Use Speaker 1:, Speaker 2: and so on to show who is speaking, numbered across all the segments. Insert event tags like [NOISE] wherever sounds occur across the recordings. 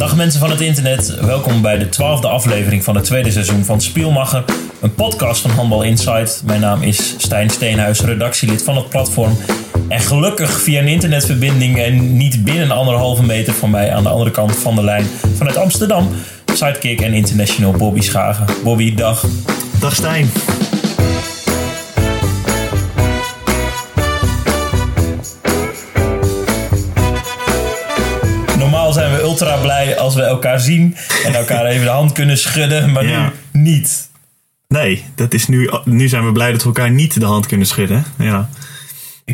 Speaker 1: Dag mensen van het internet, welkom bij de twaalfde aflevering van het tweede seizoen van Spielmacher, een podcast van Handbal Insight. Mijn naam is Stijn Steenhuis, redactielid van het platform. En gelukkig via een internetverbinding en niet binnen anderhalve meter van mij aan de andere kant van de lijn vanuit Amsterdam, sidekick en international Bobby Schagen. Bobby, dag.
Speaker 2: Dag Stijn.
Speaker 1: Ultra blij als we elkaar zien en elkaar even de hand kunnen schudden, maar
Speaker 2: Ja.
Speaker 1: nu niet.
Speaker 2: Nee, dat is nu, nu zijn we blij dat we elkaar niet de hand kunnen schudden. Ja.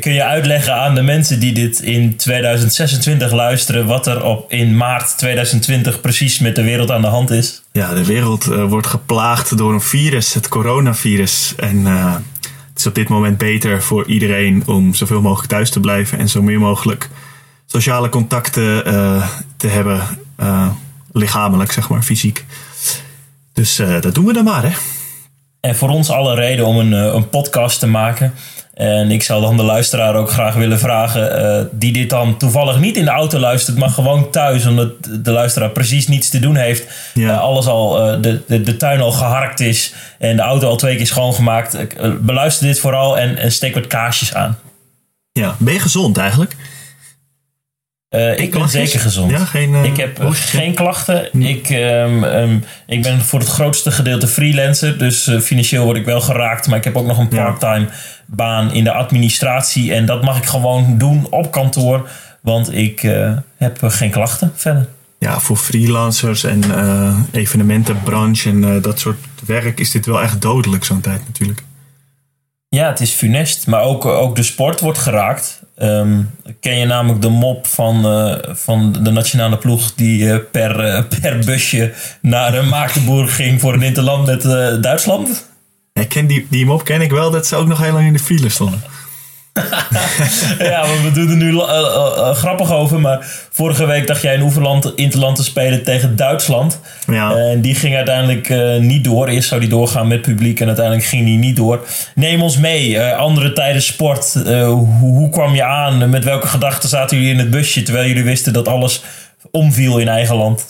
Speaker 1: Kun je uitleggen aan de mensen die dit in 2026 luisteren, wat er op in maart 2020 precies met de wereld aan de hand is?
Speaker 2: ja, de wereld eh, wordt geplaagd door een virus, het coronavirus. En eh, het is op dit moment beter voor iedereen om zoveel mogelijk thuis te blijven en zo meer mogelijk sociale contacten eh, te hebben, eh, lichamelijk, zeg maar, fysiek. Dus eh, dat doen we dan maar, hè?
Speaker 1: En voor ons alle reden om een, een podcast te maken. En ik zou dan de luisteraar ook graag willen vragen, die dit dan toevallig niet in de auto luistert, maar gewoon thuis, omdat de luisteraar precies niets te doen heeft.
Speaker 2: Ja.
Speaker 1: Alles al, de, de, de tuin al geharkt is en de auto al twee keer schoongemaakt. Beluister dit vooral en, en steek wat kaarsjes aan.
Speaker 2: Ja, ben je gezond eigenlijk?
Speaker 1: Eh, ik ben zeker gezond.
Speaker 2: Ja, geen, eh,
Speaker 1: ik heb eh, geen klachten. Ik, ehm, ehm, ik ben voor het grootste gedeelte freelancer. Dus financieel word ik wel geraakt. Maar ik heb ook nog een parttime baan in de administratie. En dat mag ik gewoon doen op kantoor. Want ik heb geen klachten verder.
Speaker 2: ja, voor freelancers en evenementenbranche en dat soort werk is dit wel echt dodelijk zo'n tijd natuurlijk.
Speaker 1: Ja, het is funest. Maar ook, ook de sport wordt geraakt. Ehm, ken je namelijk de mop van, eh, van de nationale ploeg die eh, per, eh, per busje naar Maagdenburg ging voor een interland met Duitsland?
Speaker 2: Ik ken die, die mop ken ik wel dat ze ook nog heel lang in de file stonden. [LAUGHS]
Speaker 1: Ja, we doen er nu eh, eh, eh, grappig over. Maar vorige week dacht jij een oefenland, interland te spelen tegen Duitsland.
Speaker 2: Ja.
Speaker 1: En die ging uiteindelijk niet door. Eerst zou die doorgaan met publiek en uiteindelijk ging die niet door. Neem ons mee. andere tijden sport. Hoe, hoe kwam je aan? Met welke gedachten zaten jullie in het busje terwijl jullie wisten dat alles omviel in eigen land?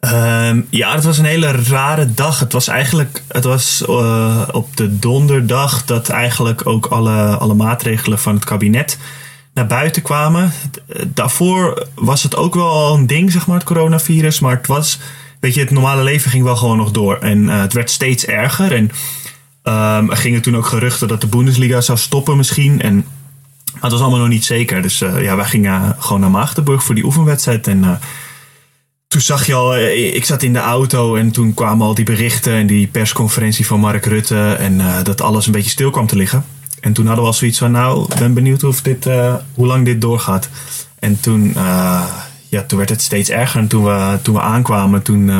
Speaker 2: Ehm, ja, het was een hele rare dag. Het was eigenlijk het was, eh, op de donderdag dat eigenlijk ook alle, alle maatregelen van het kabinet naar buiten kwamen. Daarvoor was het ook wel een ding, zeg maar, het coronavirus. Maar het was, weet je, het normale leven ging wel gewoon nog door. En eh, het werd steeds erger. En ehm, er gingen toen ook geruchten dat de Bundesliga zou stoppen misschien. En maar het was allemaal nog niet zeker. Dus eh, ja, wij gingen gewoon naar Maagdenburg voor die oefenwedstrijd. En toen zag je al, eh, ik zat in de auto en toen kwamen al die berichten en die persconferentie van Mark Rutte. En eh, dat alles een beetje stil kwam te liggen. En toen hadden we al zoiets van, nou, ben benieuwd of dit, eh, hoe lang dit doorgaat. En toen, ja, toen werd het steeds erger. En toen we, toen we aankwamen, toen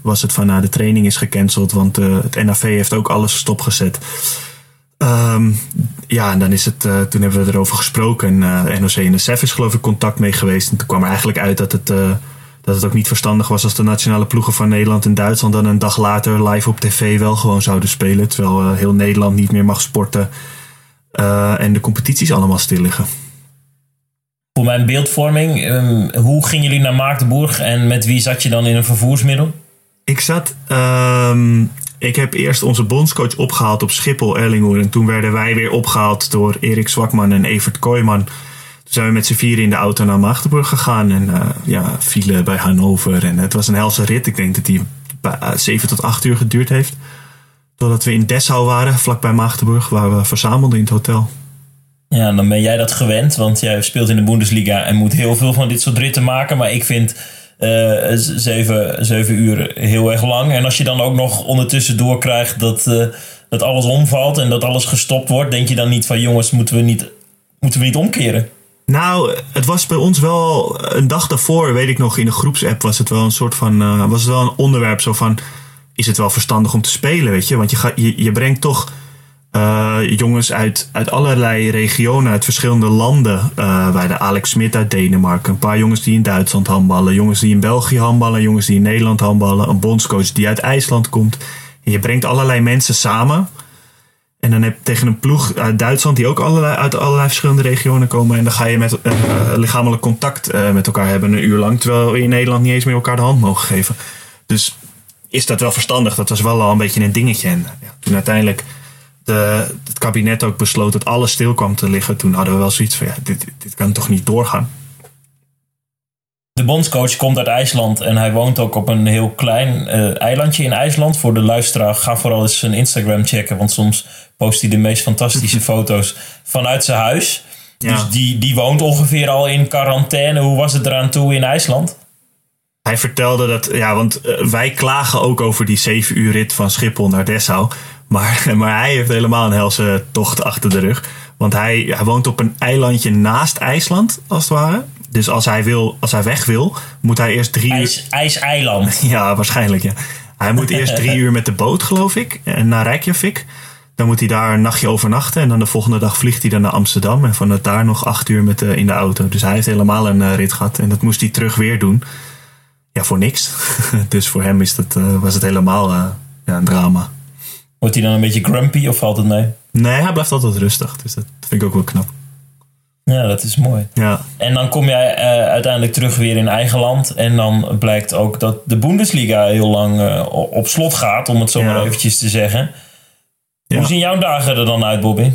Speaker 2: was het van, nou, de training is gecanceld. Want het NAV heeft ook alles stopgezet. Ehm, ja, en dan is het, toen hebben we erover gesproken. En NOC en de is geloof ik contact mee geweest. En toen kwam er eigenlijk uit dat het, dat het ook niet verstandig was als de nationale ploegen van Nederland en Duitsland dan een dag later live op tv wel gewoon zouden spelen. Terwijl eh, heel Nederland niet meer mag sporten. eh, en de competities allemaal stil liggen.
Speaker 1: Voor mijn beeldvorming, ehm, hoe gingen jullie naar Maagdenburg en met wie zat je dan in een vervoersmiddel?
Speaker 2: Ik zat. ehm, ik heb eerst onze bondscoach opgehaald op Schiphol, Erlingoer. En toen werden wij weer opgehaald door Erik Zwakman en Evert Kooijman. Zijn we met z'n vieren in de auto naar Maagdenburg gegaan. En eh, ja, vielen bij Hannover. En het was een helse rit. Ik denk dat die eh, zeven tot acht uur geduurd heeft. Totdat we in Dessau waren, vlakbij Maagdenburg, waar we verzamelden in het hotel.
Speaker 1: Ja, dan ben jij dat gewend, want jij speelt in de Bundesliga en moet heel veel van dit soort ritten maken. Maar ik vind eh, zeven, zeven uur heel erg lang. En als je dan ook nog ondertussen doorkrijgt dat, dat alles omvalt en dat alles gestopt wordt, denk je dan niet van jongens, moeten we niet, moeten we niet omkeren?
Speaker 2: Nou, het was bij ons wel een dag daarvoor, weet ik nog, in de groepsapp was het wel een soort van, eh, was het wel een onderwerp zo van, is het wel verstandig om te spelen, weet je? Want je, je, brengt toch eh, jongens uit, uit allerlei regionen, uit verschillende landen. Eh wij de Alex Smit uit Denemarken, een paar jongens die in Duitsland handballen, jongens die in België handballen, jongens die in Nederland handballen, een bondscoach die uit IJsland komt. En je brengt allerlei mensen samen. En dan heb je tegen een ploeg uit Duitsland die ook allerlei, uit allerlei verschillende regionen komen. En dan ga je met uh, lichamelijk contact uh, met elkaar hebben een uur lang. Terwijl we in Nederland niet eens meer elkaar de hand mogen geven. Dus is dat wel verstandig. Dat was wel al een beetje een dingetje. En toen uiteindelijk de, het kabinet ook besloot dat alles stil kwam te liggen. Toen hadden we wel zoiets van ja, dit, dit kan toch niet doorgaan.
Speaker 1: De bondscoach komt uit IJsland en hij woont ook op een heel klein uh, eilandje in IJsland. Voor de luisteraar, ga vooral eens zijn Instagram checken, want soms post hij de meest fantastische [LAUGHS] foto's vanuit zijn huis. Ja. Dus die, die woont ongeveer al in quarantaine. Hoe was het eraan toe in IJsland?
Speaker 2: Hij vertelde dat, ja, want uh, wij klagen ook over die 7 uur rit van Schiphol naar Dessau. [LAUGHS] Maar, maar hij heeft helemaal een helse tocht achter de rug. Want hij, hij woont op een eilandje naast IJsland, als het ware. Dus als hij, wil, als hij weg wil, moet hij eerst drie
Speaker 1: IJs,
Speaker 2: uur...
Speaker 1: IJseiland. [LAUGHS]
Speaker 2: Ja, waarschijnlijk ja. Hij moet eerst [LAUGHS] drie uur met de boot, geloof ik, naar Reykjavik. Dan moet hij daar een nachtje overnachten. En dan de volgende dag vliegt hij dan naar Amsterdam. En vanuit daar nog acht uur met de, in de auto. Dus hij heeft helemaal een uh, rit gehad. En dat moest hij terug weer doen. Ja, voor niks. [LAUGHS] dus voor hem is dat, uh, was het helemaal uh, ja, een drama.
Speaker 1: Wordt hij dan een beetje grumpy of valt het mee?
Speaker 2: Nee, hij blijft altijd rustig. Dus dat vind ik ook wel knap.
Speaker 1: Ja, dat is mooi.
Speaker 2: Ja.
Speaker 1: En dan kom jij uh, uiteindelijk terug weer in eigen land. En dan blijkt ook dat de Bundesliga heel lang uh, op slot gaat, om het zo ja. maar eventjes te zeggen. Ja. Hoe zien jouw dagen er dan uit, Bobby?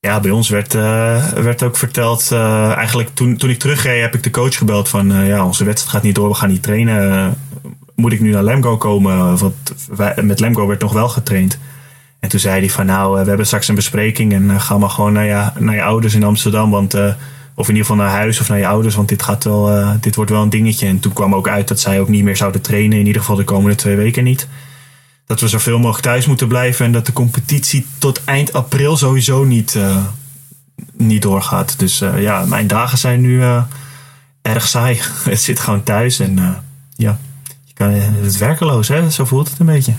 Speaker 2: Ja, bij ons werd, uh, werd ook verteld. eigenlijk toen, toen ik terugreed, heb ik de coach gebeld van ja, onze wedstrijd gaat niet door, we gaan niet trainen. moet ik nu naar Lemgo komen? Want wij, met Lemgo werd nog wel getraind. En toen zei hij van nou, we hebben straks een bespreking en ga maar gewoon naar je, naar je ouders in Amsterdam. Want, uh, of in ieder geval naar huis of naar je ouders, want dit, gaat wel, dit wordt wel een dingetje. En toen kwam ook uit dat zij ook niet meer zouden trainen, in ieder geval de komende twee weken niet. Dat we zoveel mogelijk thuis moeten blijven en dat de competitie tot eind april sowieso niet, niet doorgaat. Dus ja, mijn dagen zijn nu erg saai. [LAUGHS] Het zit gewoon thuis en ja, je kan, het is werkeloos, hè? zo voelt het een beetje.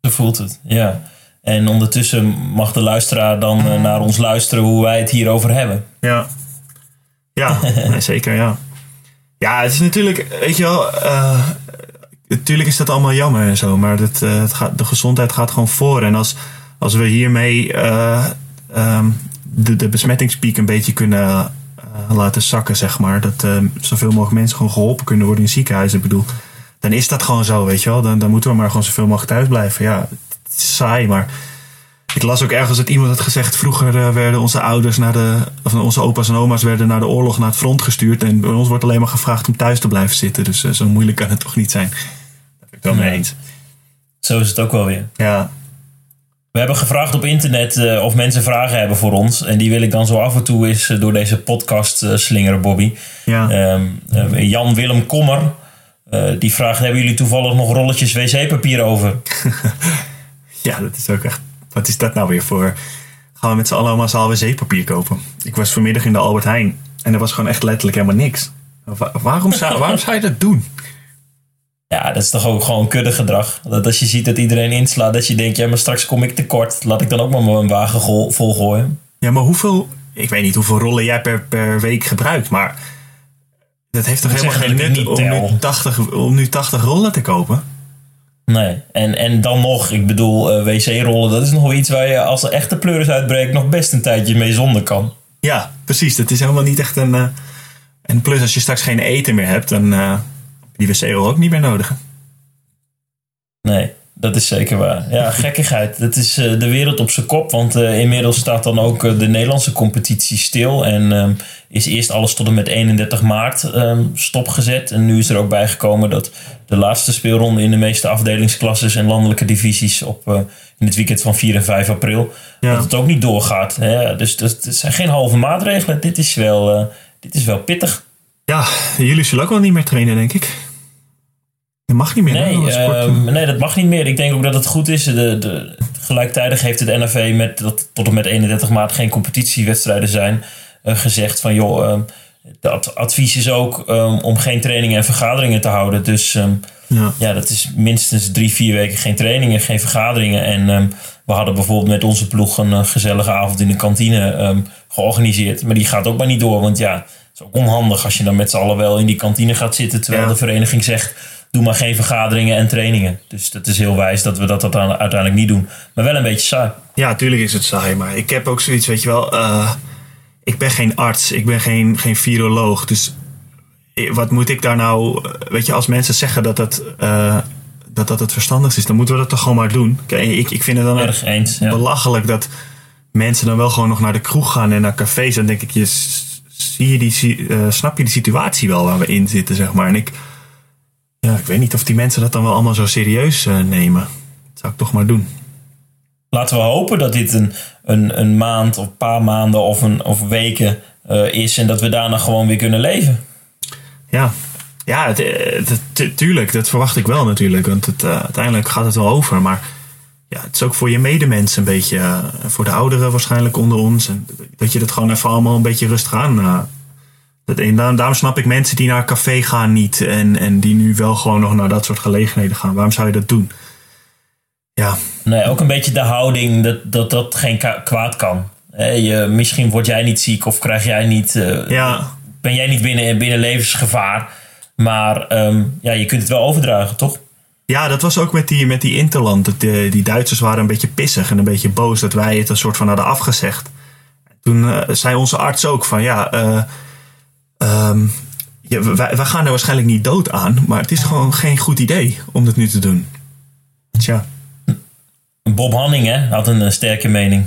Speaker 1: Zo voelt het, ja. En ondertussen mag de luisteraar dan uh, naar ons luisteren hoe wij het hierover hebben.
Speaker 2: Ja, ja [LAUGHS] nee, zeker ja. Ja, het is natuurlijk, weet je wel, uh, natuurlijk is dat allemaal jammer en zo, maar het, uh, het gaat, de gezondheid gaat gewoon voor. En als, als we hiermee um, de, de besmettingspiek een beetje kunnen laten zakken, zeg maar, dat zoveel mogelijk mensen gewoon geholpen kunnen worden in ziekenhuizen, ik bedoel dan is dat gewoon zo, weet je wel. Dan, dan moeten we maar gewoon zoveel mogelijk thuis blijven. Ja, saai, maar ik las ook ergens dat iemand had gezegd... vroeger uh, werden onze ouders naar de... of onze opa's en oma's werden naar de oorlog naar het front gestuurd... en bij ons wordt alleen maar gevraagd om thuis te blijven zitten. Dus uh, zo moeilijk kan het toch niet zijn. Dat ben ik wel mee eens.
Speaker 1: Zo is het ook wel weer.
Speaker 2: Ja.
Speaker 1: We hebben gevraagd op internet uh, of mensen vragen hebben voor ons. En die wil ik dan zo af en toe eens door deze podcast slingeren, Bobby.
Speaker 2: Ja.
Speaker 1: Um, Jan Willem Kommer... Die vraagt: hebben jullie toevallig nog rolletjes wc-papier over? [LAUGHS]
Speaker 2: ja, dat is ook echt. Wat is dat nou weer voor? Gaan we met z'n allen massaal wc-papier kopen? Ik was vanmiddag in de Albert Heijn en er was gewoon echt letterlijk helemaal niks. waarom, zou, waarom zou je dat doen?
Speaker 1: Ja, dat is toch ook gewoon kudde gedrag. Dat als je ziet dat iedereen inslaat, dat je denkt: ja, maar straks kom ik tekort. Laat ik dan ook maar mijn wagen volgooien.
Speaker 2: Ja, maar hoeveel. Ik weet niet hoeveel rollen jij per, per week gebruikt, maar dat heeft toch helemaal geen nut om nu, 80, om nu 80 rollen te kopen?
Speaker 1: Nee, en, en dan nog, ik bedoel, uh, wc-rollen, dat is nog wel iets waar je als er echte pleuris uitbreekt nog best een tijdje mee zonder kan.
Speaker 2: Ja, precies. Dat is helemaal niet echt een. Uh, en plus, als je straks geen eten meer hebt, dan uh, die wc-rol ook niet meer nodig.
Speaker 1: Nee, dat is zeker waar. Ja, [LAUGHS] gekkigheid. Dat is uh, de wereld op zijn kop. Want uh, inmiddels staat dan ook uh, de Nederlandse competitie stil. En um, is eerst alles tot en met 31 maart um, stopgezet. En nu is er ook bijgekomen dat de laatste speelronde in de meeste afdelingsklasses en landelijke divisies op in het weekend van 4 en 5 april. Ja. Dat het ook niet doorgaat. Hè? Dus dat, dat, zijn geen halve maatregelen. Dit is wel, dit is wel pittig.
Speaker 2: Ja, jullie zullen ook wel niet meer trainen, denk ik. Dat mag niet meer.
Speaker 1: Nee, uh, nee, dat mag niet meer. Ik denk ook dat het goed is. De, de, gelijktijdig heeft het NAV met dat tot en met 31 maart geen competitiewedstrijden zijn uh, gezegd van joh, het advies is ook um, om geen trainingen en vergaderingen te houden. Dus um, ja. ja. dat is minstens drie, vier weken geen trainingen, geen vergaderingen. En um, we hadden bijvoorbeeld met onze ploeg een uh, gezellige avond in de kantine georganiseerd. Maar die gaat ook maar niet door, want ja, het is ook onhandig als je dan met z'n allen wel in die kantine gaat zitten terwijl ja. de vereniging zegt doe maar geen vergaderingen en trainingen. Dus dat is heel wijs dat we dat, dat uiteindelijk niet doen. Maar wel een beetje saai.
Speaker 2: Ja, natuurlijk is het saai. Maar ik heb ook zoiets, weet je wel. Uh, ik ben geen arts, ik ben geen, geen viroloog. Dus wat moet ik daar nou. Weet je, als mensen zeggen dat dat. Uh, dat dat het verstandigst is, dan moeten we dat toch gewoon maar doen. Ik, ik vind het dan
Speaker 1: Erg eens, ja.
Speaker 2: belachelijk dat mensen dan wel gewoon nog naar de kroeg gaan en naar cafés. Dan denk ik, je, zie je die, uh, snap je de situatie wel waar we in zitten, zeg maar. En ik, ja, ik weet niet of die mensen dat dan wel allemaal zo serieus uh, nemen. Dat zou ik toch maar doen.
Speaker 1: Laten we hopen dat dit een, een, een maand of een paar maanden of, een, of weken uh, is en dat we daarna gewoon weer kunnen leven.
Speaker 2: Ja, ja het, het, tuurlijk, dat verwacht ik wel natuurlijk. Want het, uh, uiteindelijk gaat het wel over. Maar ja, het is ook voor je medemensen een beetje, voor de ouderen waarschijnlijk onder ons. En dat je dat gewoon even allemaal een beetje rustig aan. Dat, en daarom, snap ik mensen die naar een café gaan niet. En, en die nu wel gewoon nog naar dat soort gelegenheden gaan. Waarom zou je dat doen? Ja.
Speaker 1: Nee, ook een beetje de houding dat dat, dat geen kwaad kan. je, misschien word jij niet ziek of krijg jij niet. Uh,
Speaker 2: ja.
Speaker 1: Ben jij niet binnen, binnen levensgevaar. Maar um, ja, je kunt het wel overdragen, toch?
Speaker 2: Ja, dat was ook met die, met die Interland. Dat die, die Duitsers waren een beetje pissig en een beetje boos dat wij het een soort van hadden afgezegd. Toen uh, zei onze arts ook van ja, uh, um, ja wij, wij, gaan er waarschijnlijk niet dood aan, maar het is gewoon geen goed idee om dat nu te doen. Tja.
Speaker 1: Bob Hanning hè, had een sterke mening.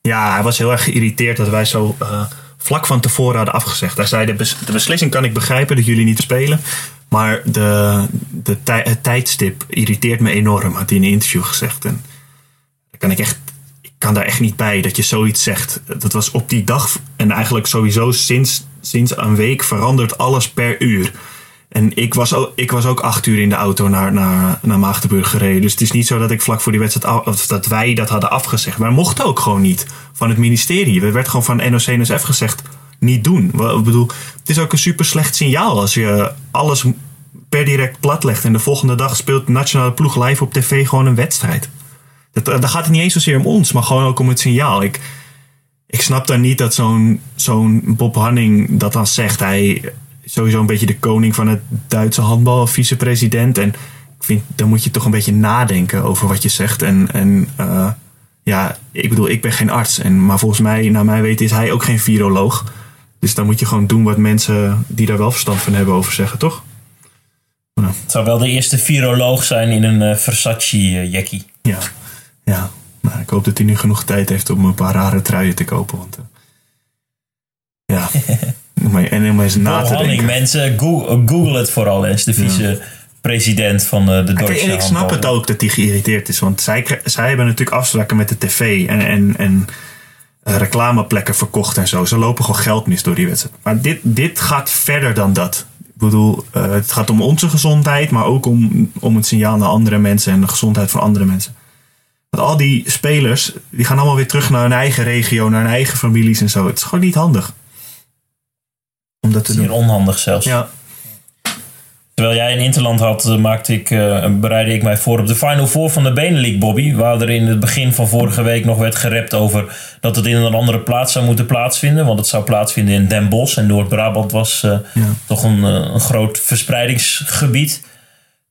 Speaker 2: Ja, hij was heel erg geïrriteerd dat wij zo uh, vlak van tevoren hadden afgezegd. Hij zei, de, bes de beslissing kan ik begrijpen dat jullie niet spelen. Maar de, de tij het tijdstip irriteert me enorm, had hij in een interview gezegd. En daar kan ik echt, ik kan daar echt niet bij dat je zoiets zegt. Dat was op die dag en eigenlijk sowieso sinds, sinds een week verandert alles per uur. En ik was, ook, ik was ook acht uur in de auto naar, naar, naar Maagdenburg gereden. Dus het is niet zo dat ik vlak voor die wedstrijd, of dat wij dat hadden afgezegd. Wij mochten ook gewoon niet van het ministerie. Er werd gewoon van NOC-NSF gezegd, niet doen. Ik bedoel, het is ook een super slecht signaal als je alles per direct platlegt. En de volgende dag speelt nationale ploeg live op tv gewoon een wedstrijd. Dat, daar gaat het niet eens zozeer om ons, maar gewoon ook om het signaal. Ik, ik snap dan niet dat zo'n zo'n Bob Hanning dat dan zegt. Hij sowieso een beetje de koning van het Duitse handbal, vicepresident. En ik vind, dan moet je toch een beetje nadenken over wat je zegt. En, en uh, ja, ik bedoel, ik ben geen arts. En, maar volgens mij, naar mij weten, is hij ook geen viroloog. Dus dan moet je gewoon doen wat mensen die daar wel verstand van hebben over zeggen, toch?
Speaker 1: Nou. Het zou wel de eerste viroloog zijn in een uh, Versace-jackie.
Speaker 2: ja, ja. Maar ik hoop dat hij nu genoeg tijd heeft om een paar rare truien te kopen. Want, uh, ja. [LAUGHS] en om eens na te denken.
Speaker 1: mensen, Google, Google, het vooral eens, de vice-president van de Duitse
Speaker 2: En ik snap het ook dat hij geïrriteerd is. Want zij, zij hebben natuurlijk afspraken met de tv. En, en, en reclameplekken verkocht en zo. Ze lopen gewoon geld mis door die wedstrijd. Maar dit, dit gaat verder dan dat. Ik bedoel, uh, het gaat om onze gezondheid, maar ook om, om het signaal naar andere mensen en de gezondheid van andere mensen. Want al die spelers, die gaan allemaal weer terug naar hun eigen regio, naar hun eigen families en zo. Het is gewoon niet handig.
Speaker 1: Om dat te doen. onhandig zelfs.
Speaker 2: Ja.
Speaker 1: Terwijl jij in Interland had, eh, maakte ik, uh, bereidde ik mij voor op de Final Four van de Benelink, Bobby. Waar er in het begin van vorige week nog werd gerept over dat het in een andere plaats zou moeten plaatsvinden. Want het zou plaatsvinden in Den Bosch. En Noord-Brabant was uh, ja. toch een, een, groot verspreidingsgebied.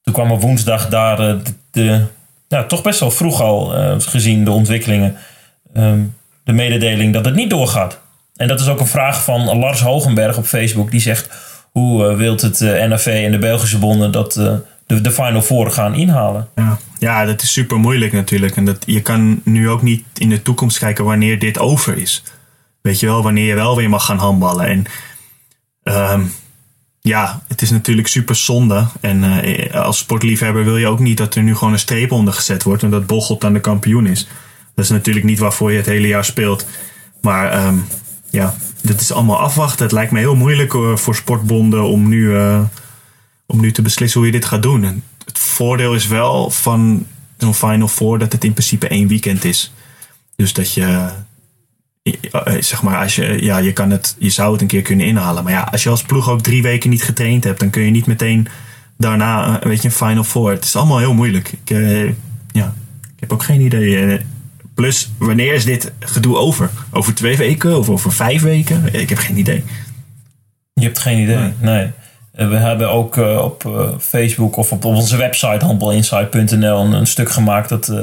Speaker 1: Toen kwam op woensdag daar de, ja, toch best wel vroeg al, gezien de ontwikkelingen, ehm, de mededeling dat het niet doorgaat. En dat is ook een vraag van Lars Hogenberg op Facebook. Die zegt hoe uh, wilt het uh, NAV en de Belgische bonden dat de, de Final Four gaan inhalen?
Speaker 2: Ja. ja, dat is super moeilijk natuurlijk. En dat, je kan nu ook niet in de toekomst kijken wanneer dit over is. Weet je wel, wanneer je wel weer mag gaan handballen. En um, ja, het is natuurlijk super zonde. En als sportliefhebber wil je ook niet dat er nu gewoon een streep onder gezet wordt en dat Bocholt dan de kampioen is. Dat is natuurlijk niet waarvoor je het hele jaar speelt. Maar um, ja, dit is allemaal afwachten. Het lijkt me heel moeilijk uh, voor sportbonden om nu, uh, om nu te beslissen hoe je dit gaat doen. En het voordeel is wel van zo'n Final Four dat het in principe één weekend is. Dus dat je, zeg maar, als je, ja, je, kan het, je zou het een keer kunnen inhalen. Maar ja, als je als ploeg ook drie weken niet getraind hebt, dan kun je niet meteen daarna, weet je, een Final Four. Het is allemaal heel moeilijk. Ik, ja, ik heb ook geen idee. Plus, wanneer is dit gedoe over? Over twee weken of over vijf weken? Ik heb geen idee.
Speaker 1: Je hebt geen idee, nee. Eh, we hebben ook eh, op eh, Facebook of op, onze website handbalinsight.nl een, stuk gemaakt dat, eh,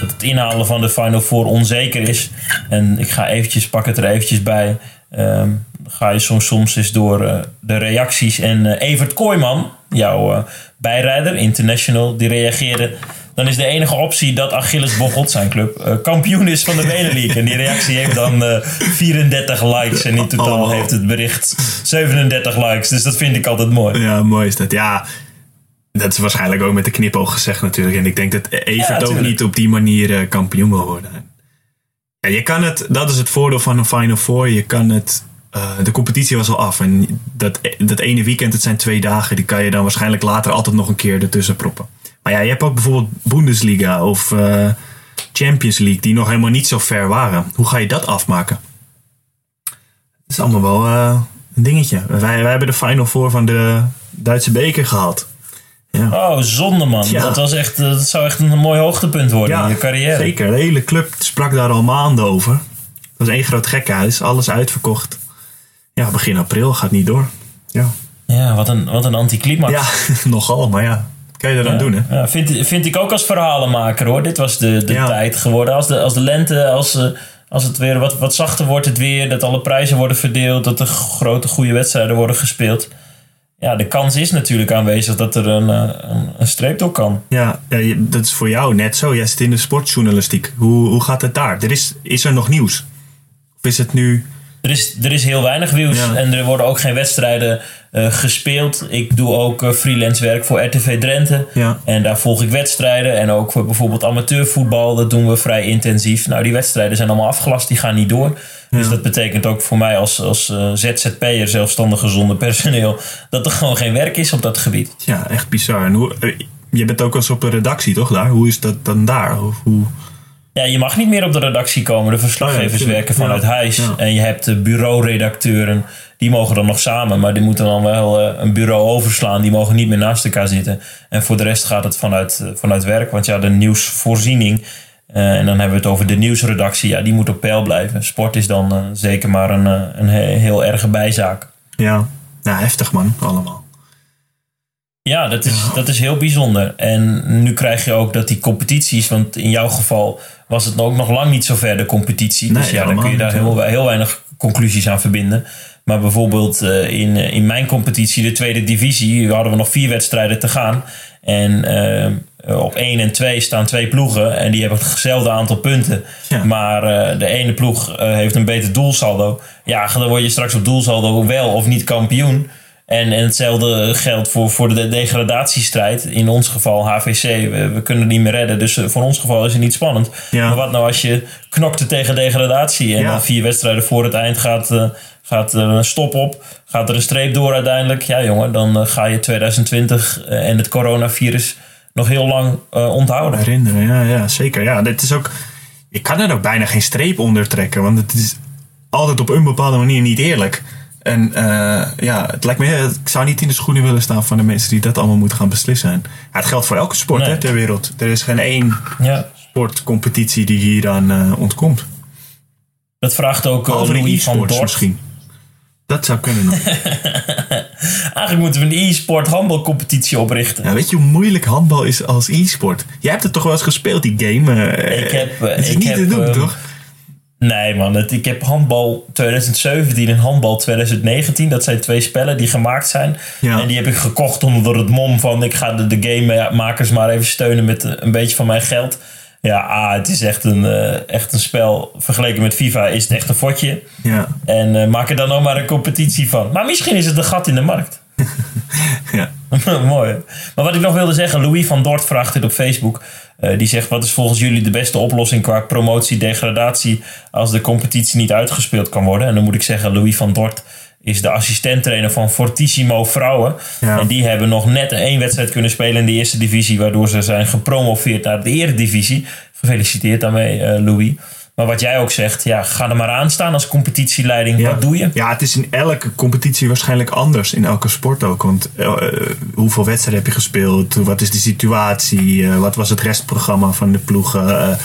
Speaker 1: dat het inhalen van de Final Four onzeker is. En ik ga eventjes, pak het er eventjes bij. Dan ga je soms, soms eens door de reacties. En Evert Kooijman, jouw bijrijder, international, die reageerde. Dan is de enige optie dat Achilles Bocholt, zijn club, eh, kampioen is van de Benelux. En die reactie heeft dan eh, 34 likes. En in totaal
Speaker 2: Oh.
Speaker 1: heeft het bericht 37 likes. Dus dat vind ik altijd mooi.
Speaker 2: Ja, mooi is dat. Ja, dat is waarschijnlijk ook met de knipoog gezegd natuurlijk. En ik denk dat Evert ook niet op die manier eh, kampioen wil worden. Ja, je kan het, dat is het voordeel van een Final Four. Je kan het, eh, de competitie was al af. En dat, dat ene weekend, het zijn twee dagen, die kan je dan waarschijnlijk later altijd nog een keer ertussen proppen. Maar ja, je hebt ook bijvoorbeeld Bundesliga of eh, Champions League, die nog helemaal niet zo ver waren. Hoe ga je dat afmaken? Dat is allemaal wel eh, een dingetje. Wij, wij hebben de Final Four van de Duitse beker gehad. Ja.
Speaker 1: Oh, zonde man.
Speaker 2: Ja.
Speaker 1: Dat, was echt, eh, dat zou echt een mooi hoogtepunt worden in je carrière.
Speaker 2: Zeker, de hele club sprak daar al maanden over. Het was één groot gekkenhuis, alles uitverkocht. Ja, begin april gaat niet door. Ja,
Speaker 1: Ja, wat een, wat een anticlimax.
Speaker 2: ja [LAUGHS] nogal, maar ja, kan je
Speaker 1: Ja,
Speaker 2: doen hè?
Speaker 1: ja, vind, vind ik ook als verhalenmaker hoor. Dit was de, de
Speaker 2: Ja.
Speaker 1: tijd geworden. Als de, als de lente, als, eh, als het weer wat, wat zachter wordt, het weer, dat alle prijzen worden verdeeld, dat er grote goede wedstrijden worden gespeeld. Ja, de kans is natuurlijk aanwezig dat er een, eh, een, een streep door kan.
Speaker 2: Ja, dat is voor jou net zo. Jij zit in de sportjournalistiek. Hoe, hoe gaat het daar? Er is, is er nog nieuws? Of is het nu...
Speaker 1: Er is, er is heel weinig nieuws
Speaker 2: Ja.
Speaker 1: en er worden ook geen wedstrijden eh, gespeeld. Ik doe ook eh, freelance werk voor RTV Drenthe.
Speaker 2: Ja.
Speaker 1: En daar volg ik wedstrijden. En ook voor bijvoorbeeld amateurvoetbal. Dat doen we vrij intensief. Nou, die wedstrijden zijn allemaal afgelast. Die gaan niet door. Dus dat betekent ook voor mij als, als eh, ZZP'er, zelfstandige zonder personeel... dat er gewoon geen werk is op dat gebied.
Speaker 2: Ja, echt bizar. En hoe, je bent ook wel eens op de redactie, toch? Daar? Hoe is dat dan daar? Of hoe...
Speaker 1: Ja, je mag niet meer op de redactie komen. De verslaggevers
Speaker 2: Oh
Speaker 1: werken vanuit huis. En je hebt de bureauredacteuren. Die mogen dan nog samen. Maar die moeten dan wel eh, een bureau overslaan. Die mogen niet meer naast elkaar zitten. En voor de rest gaat het vanuit, eh, vanuit werk. Want ja, de nieuwsvoorziening. eh, en dan hebben we het over de nieuwsredactie. Ja, die moet op peil blijven. Sport is dan zeker maar een, een he- heel erge bijzaak.
Speaker 2: Ja, nou, heftig man, allemaal.
Speaker 1: Ja, dat is, dat is heel bijzonder. En nu krijg je ook dat die competities, want in jouw geval was het ook nog lang niet zo ver de competitie.
Speaker 2: Nee,
Speaker 1: dus ja, dan kun je daar heel weinig conclusies aan verbinden. Maar bijvoorbeeld eh, in, eh, in mijn competitie, de tweede divisie, hadden we nog vier wedstrijden te gaan. En eh, op 1 en 2 staan twee ploegen en die hebben hetzelfde aantal punten.
Speaker 2: Ja.
Speaker 1: Maar de ene ploeg heeft een beter doelsaldo. Ja, dan word je straks op doelsaldo wel of niet kampioen. En, en hetzelfde geldt voor, voor de degradatiestrijd. In ons geval HVC, we, we kunnen het niet meer redden. Dus eh, voor ons geval is het niet spannend.
Speaker 2: Ja.
Speaker 1: Maar wat nou als je knokte tegen degradatie... en
Speaker 2: Ja.
Speaker 1: dan vier wedstrijden voor het eind gaat, eh, gaat er een stop op... gaat er een streep door uiteindelijk... ja jongen, dan eh, ga je 2020 eh, en het coronavirus nog heel lang onthouden.
Speaker 2: Herinneren, ja, ja, zeker. Ja, dit is ook, je kan er ook bijna geen streep onder trekken, want het is altijd op een bepaalde manier niet eerlijk. En eh, ja, het lijkt me, ik zou niet in de schoenen willen staan van de mensen die dat allemaal moeten gaan beslissen. Ja, het geldt voor elke sport
Speaker 1: Nee.
Speaker 2: hè, ter wereld. Er is geen één
Speaker 1: Ja.
Speaker 2: sportcompetitie die hieraan eh ontkomt.
Speaker 1: Dat vraagt ook
Speaker 2: Behalve de
Speaker 1: Louis van Dort.
Speaker 2: misschien. Dat zou kunnen. [LAUGHS]
Speaker 1: Eigenlijk moeten we een e-sport handbalcompetitie oprichten.
Speaker 2: Ja, weet je hoe moeilijk handbal is als e-sport? Jij hebt het toch wel eens gespeeld, die game? eh,
Speaker 1: Ik heb,
Speaker 2: het is
Speaker 1: ik
Speaker 2: niet
Speaker 1: heb,
Speaker 2: te doen,
Speaker 1: ehm,
Speaker 2: toch?
Speaker 1: Nee man, het, ik heb handbal 2017 en handbal 2019. Dat zijn twee spellen die gemaakt zijn.
Speaker 2: Ja.
Speaker 1: En die heb ik gekocht onder het mom van... ik ga de, de gamemakers maar even steunen met eh, een beetje van mijn geld. Ja, ah, het is echt een, eh, echt een spel. Vergeleken met FIFA is het echt een fotje.
Speaker 2: Ja,
Speaker 1: En eh, maak er dan ook maar een competitie van. Maar misschien is het een gat in de markt. [LAUGHS]
Speaker 2: ja. [LAUGHS]
Speaker 1: Mooi. Maar wat ik nog wilde zeggen, Louis van Dort vraagt dit op Facebook. Eh, die zegt: Wat is volgens jullie de beste oplossing qua promotie-degradatie als de competitie niet uitgespeeld kan worden? En dan moet ik zeggen: Louis van Dort is de assistenttrainer van Fortissimo Vrouwen.
Speaker 2: Ja.
Speaker 1: En die hebben nog net één wedstrijd kunnen spelen in de eerste divisie, waardoor ze zijn gepromoveerd naar de eredivisie. Gefeliciteerd daarmee, eh, Louis. Maar wat jij ook zegt, ja, ga er maar aan staan als competitieleiding.
Speaker 2: Ja.
Speaker 1: Wat doe je?
Speaker 2: Ja, het is in elke competitie waarschijnlijk anders. In elke sport ook. Want eh, eh, hoeveel wedstrijden heb je gespeeld? Wat is de situatie? Eh, wat was het restprogramma van de ploegen?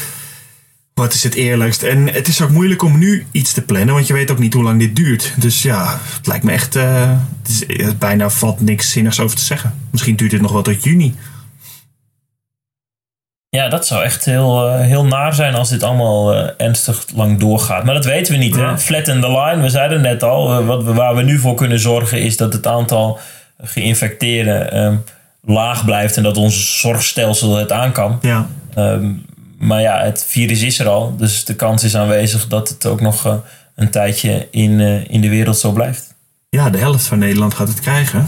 Speaker 2: Wat is het eerlijkst? En het is ook moeilijk om nu iets te plannen, want je weet ook niet hoe lang dit duurt. Dus ja, het lijkt me echt. het is, bijna valt niks zinnigs over te zeggen. Misschien duurt dit nog wel tot juni.
Speaker 1: Ja, dat zou echt heel, eh, heel naar zijn als dit allemaal eh, ernstig lang doorgaat. Maar dat weten we niet. Hè? Flatten the line, we zeiden net al. eh, wat we, waar we nu voor kunnen zorgen is dat het aantal geïnfecteerden ehm, laag blijft en dat ons zorgstelsel het aan kan.
Speaker 2: Ja,
Speaker 1: Ehm, maar ja, het virus is er al. Dus de kans is aanwezig dat het ook nog een tijdje in, in de wereld zo blijft.
Speaker 2: ja, de helft van Nederland gaat het krijgen.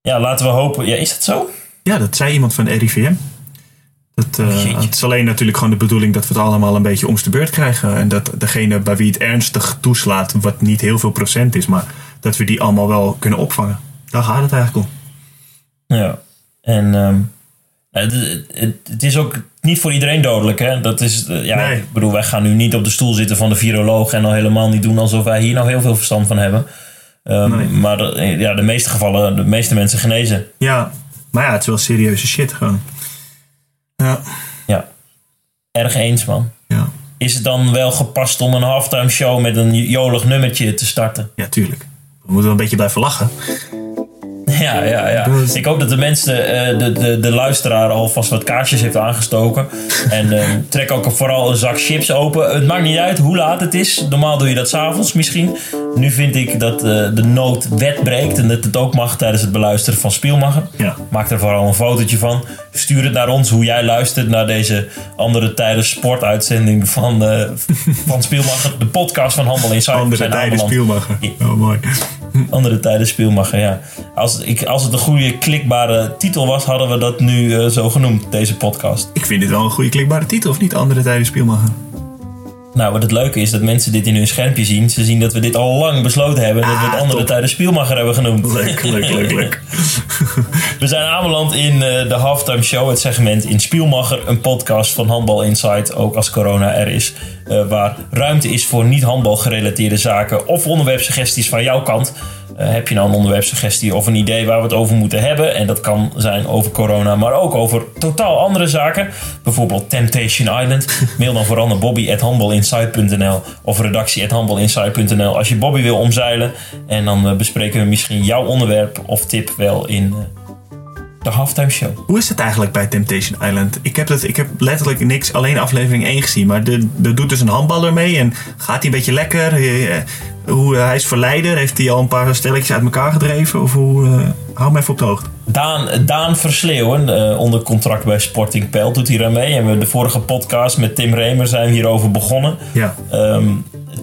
Speaker 1: Ja, laten we hopen. Ja, is dat zo?
Speaker 2: Ja, dat zei iemand van de RIVM. Dat, eh, het is alleen natuurlijk gewoon de bedoeling dat we het allemaal een beetje om de beurt krijgen. En dat degene bij wie het ernstig toeslaat, wat niet heel veel procent is, maar dat we die allemaal wel kunnen opvangen. Daar gaat het eigenlijk om.
Speaker 1: Ja. En ehm, het, het, het is ook niet voor iedereen dodelijk. Hè? Dat is, eh, ja,
Speaker 2: Nee.
Speaker 1: Ik bedoel, wij gaan nu niet op de stoel zitten van de viroloog en al helemaal niet doen alsof wij hier nou heel veel verstand van hebben. Ehm,
Speaker 2: Nee.
Speaker 1: Maar de, ja, de meeste gevallen, de meeste mensen genezen.
Speaker 2: Ja, maar ja, het is wel serieuze shit gewoon. Ja,
Speaker 1: Ja. Erg eens, man.
Speaker 2: ja,
Speaker 1: Is het dan wel gepast om een halftime show met een jolig nummertje te starten?
Speaker 2: ja, tuurlijk. We moeten wel een beetje blijven lachen. [LAUGHS]
Speaker 1: Ja, ja, ja.
Speaker 2: Dus-
Speaker 1: Ik hoop dat de mensen, eh, de, de, de luisteraar alvast wat kaarsjes heeft aangestoken. [LAUGHS] En eh, trek ook vooral een zak chips open. Het maakt niet uit hoe laat het is. Normaal doe je dat s'avonds misschien. Nu vind ik dat eh, de nood wet breekt en dat het ook mag tijdens het beluisteren van Spielmacher.
Speaker 2: Ja.
Speaker 1: Maak er vooral een fotootje van. Stuur het naar ons hoe jij luistert naar deze andere tijden sportuitzending van, eh [LAUGHS] van Spielmacher. De podcast van Handel in
Speaker 2: Andere
Speaker 1: zijn
Speaker 2: tijden spielmacher. Oh, mooi. [LAUGHS]
Speaker 1: Andere tijden Spielmacher, ja. Als, ik, als het een goede klikbare titel was, hadden we dat nu eh, zo genoemd, deze podcast.
Speaker 2: Ik vind dit wel een goede klikbare titel, of niet? Andere tijden spielmacher.
Speaker 1: Nou, wat het leuke is, dat mensen dit in hun schermpje zien. Ze zien dat we dit al lang besloten hebben. en dat we het
Speaker 2: Ah,
Speaker 1: andere tijden Spielmacher hebben genoemd.
Speaker 2: Leuk, leuk, leuk, leuk. [LAUGHS] [LAUGHS]
Speaker 1: We zijn aanbeland in eh, de Halftime Show, het segment in Spielmacher. Een podcast van Handbal Insight, ook als corona er is. Eh, waar ruimte is voor niet-handbal gerelateerde zaken of onderwerpsuggesties van jouw kant. Eh, heb je nou een onderwerpsuggestie of een idee waar we het over moeten hebben? En dat kan zijn over corona, maar ook over totaal andere zaken. Bijvoorbeeld Temptation Island. [LAUGHS] Mail dan vooral naar bobby.handbalinsight.nl of redactie.handbalinsight.nl als je Bobby wil omzeilen. En dan eh, bespreken we misschien jouw onderwerp of tip wel in de Halftime Show.
Speaker 2: Hoe is het eigenlijk bij Temptation Island? Ik heb, dat, ik heb letterlijk niks, alleen aflevering 1 gezien. Maar er doet dus een handballer mee en gaat hij een beetje lekker? Eh, Hoe, eh, hij is verleider, heeft hij al een paar stelletjes uit elkaar gedreven? Of hoe, eh, hou me even op de hoogte.
Speaker 1: Daan, Daan Versleeuwen, onder contract bij Sporting Pijl, doet hier aan mee. En we de vorige podcast met Tim Remer zijn we hierover begonnen.
Speaker 2: Ja,
Speaker 1: Ehm,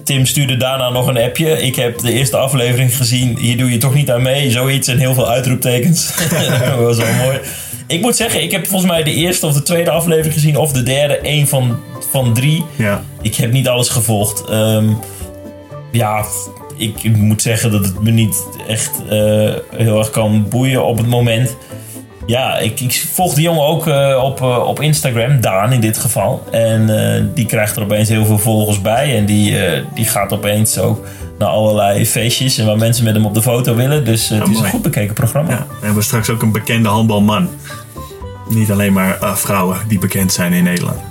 Speaker 1: Tim stuurde daarna nog een appje. Ik heb de eerste aflevering gezien. Hier doe je toch niet aan mee. Zoiets en heel veel uitroeptekens. [LAUGHS] dat was wel mooi. Ik moet zeggen, ik heb volgens mij de eerste of de tweede aflevering gezien. Of de derde. één van, van drie.
Speaker 2: ja.
Speaker 1: Ik heb niet alles gevolgd. Ehm, ja, ik, moet zeggen dat het me niet echt eh, heel erg kan boeien op het moment. Ja, ik, ik volg de jongen ook eh, op, eh, op Instagram, Daan in dit geval. En eh, die krijgt er opeens heel veel volgers bij. En die, die gaat opeens ook naar allerlei feestjes en waar mensen met hem op de foto willen. Dus het is een goed bekeken programma.
Speaker 2: ja. We hebben straks ook een bekende handbalman. Niet alleen maar vrouwen die bekend zijn in Nederland.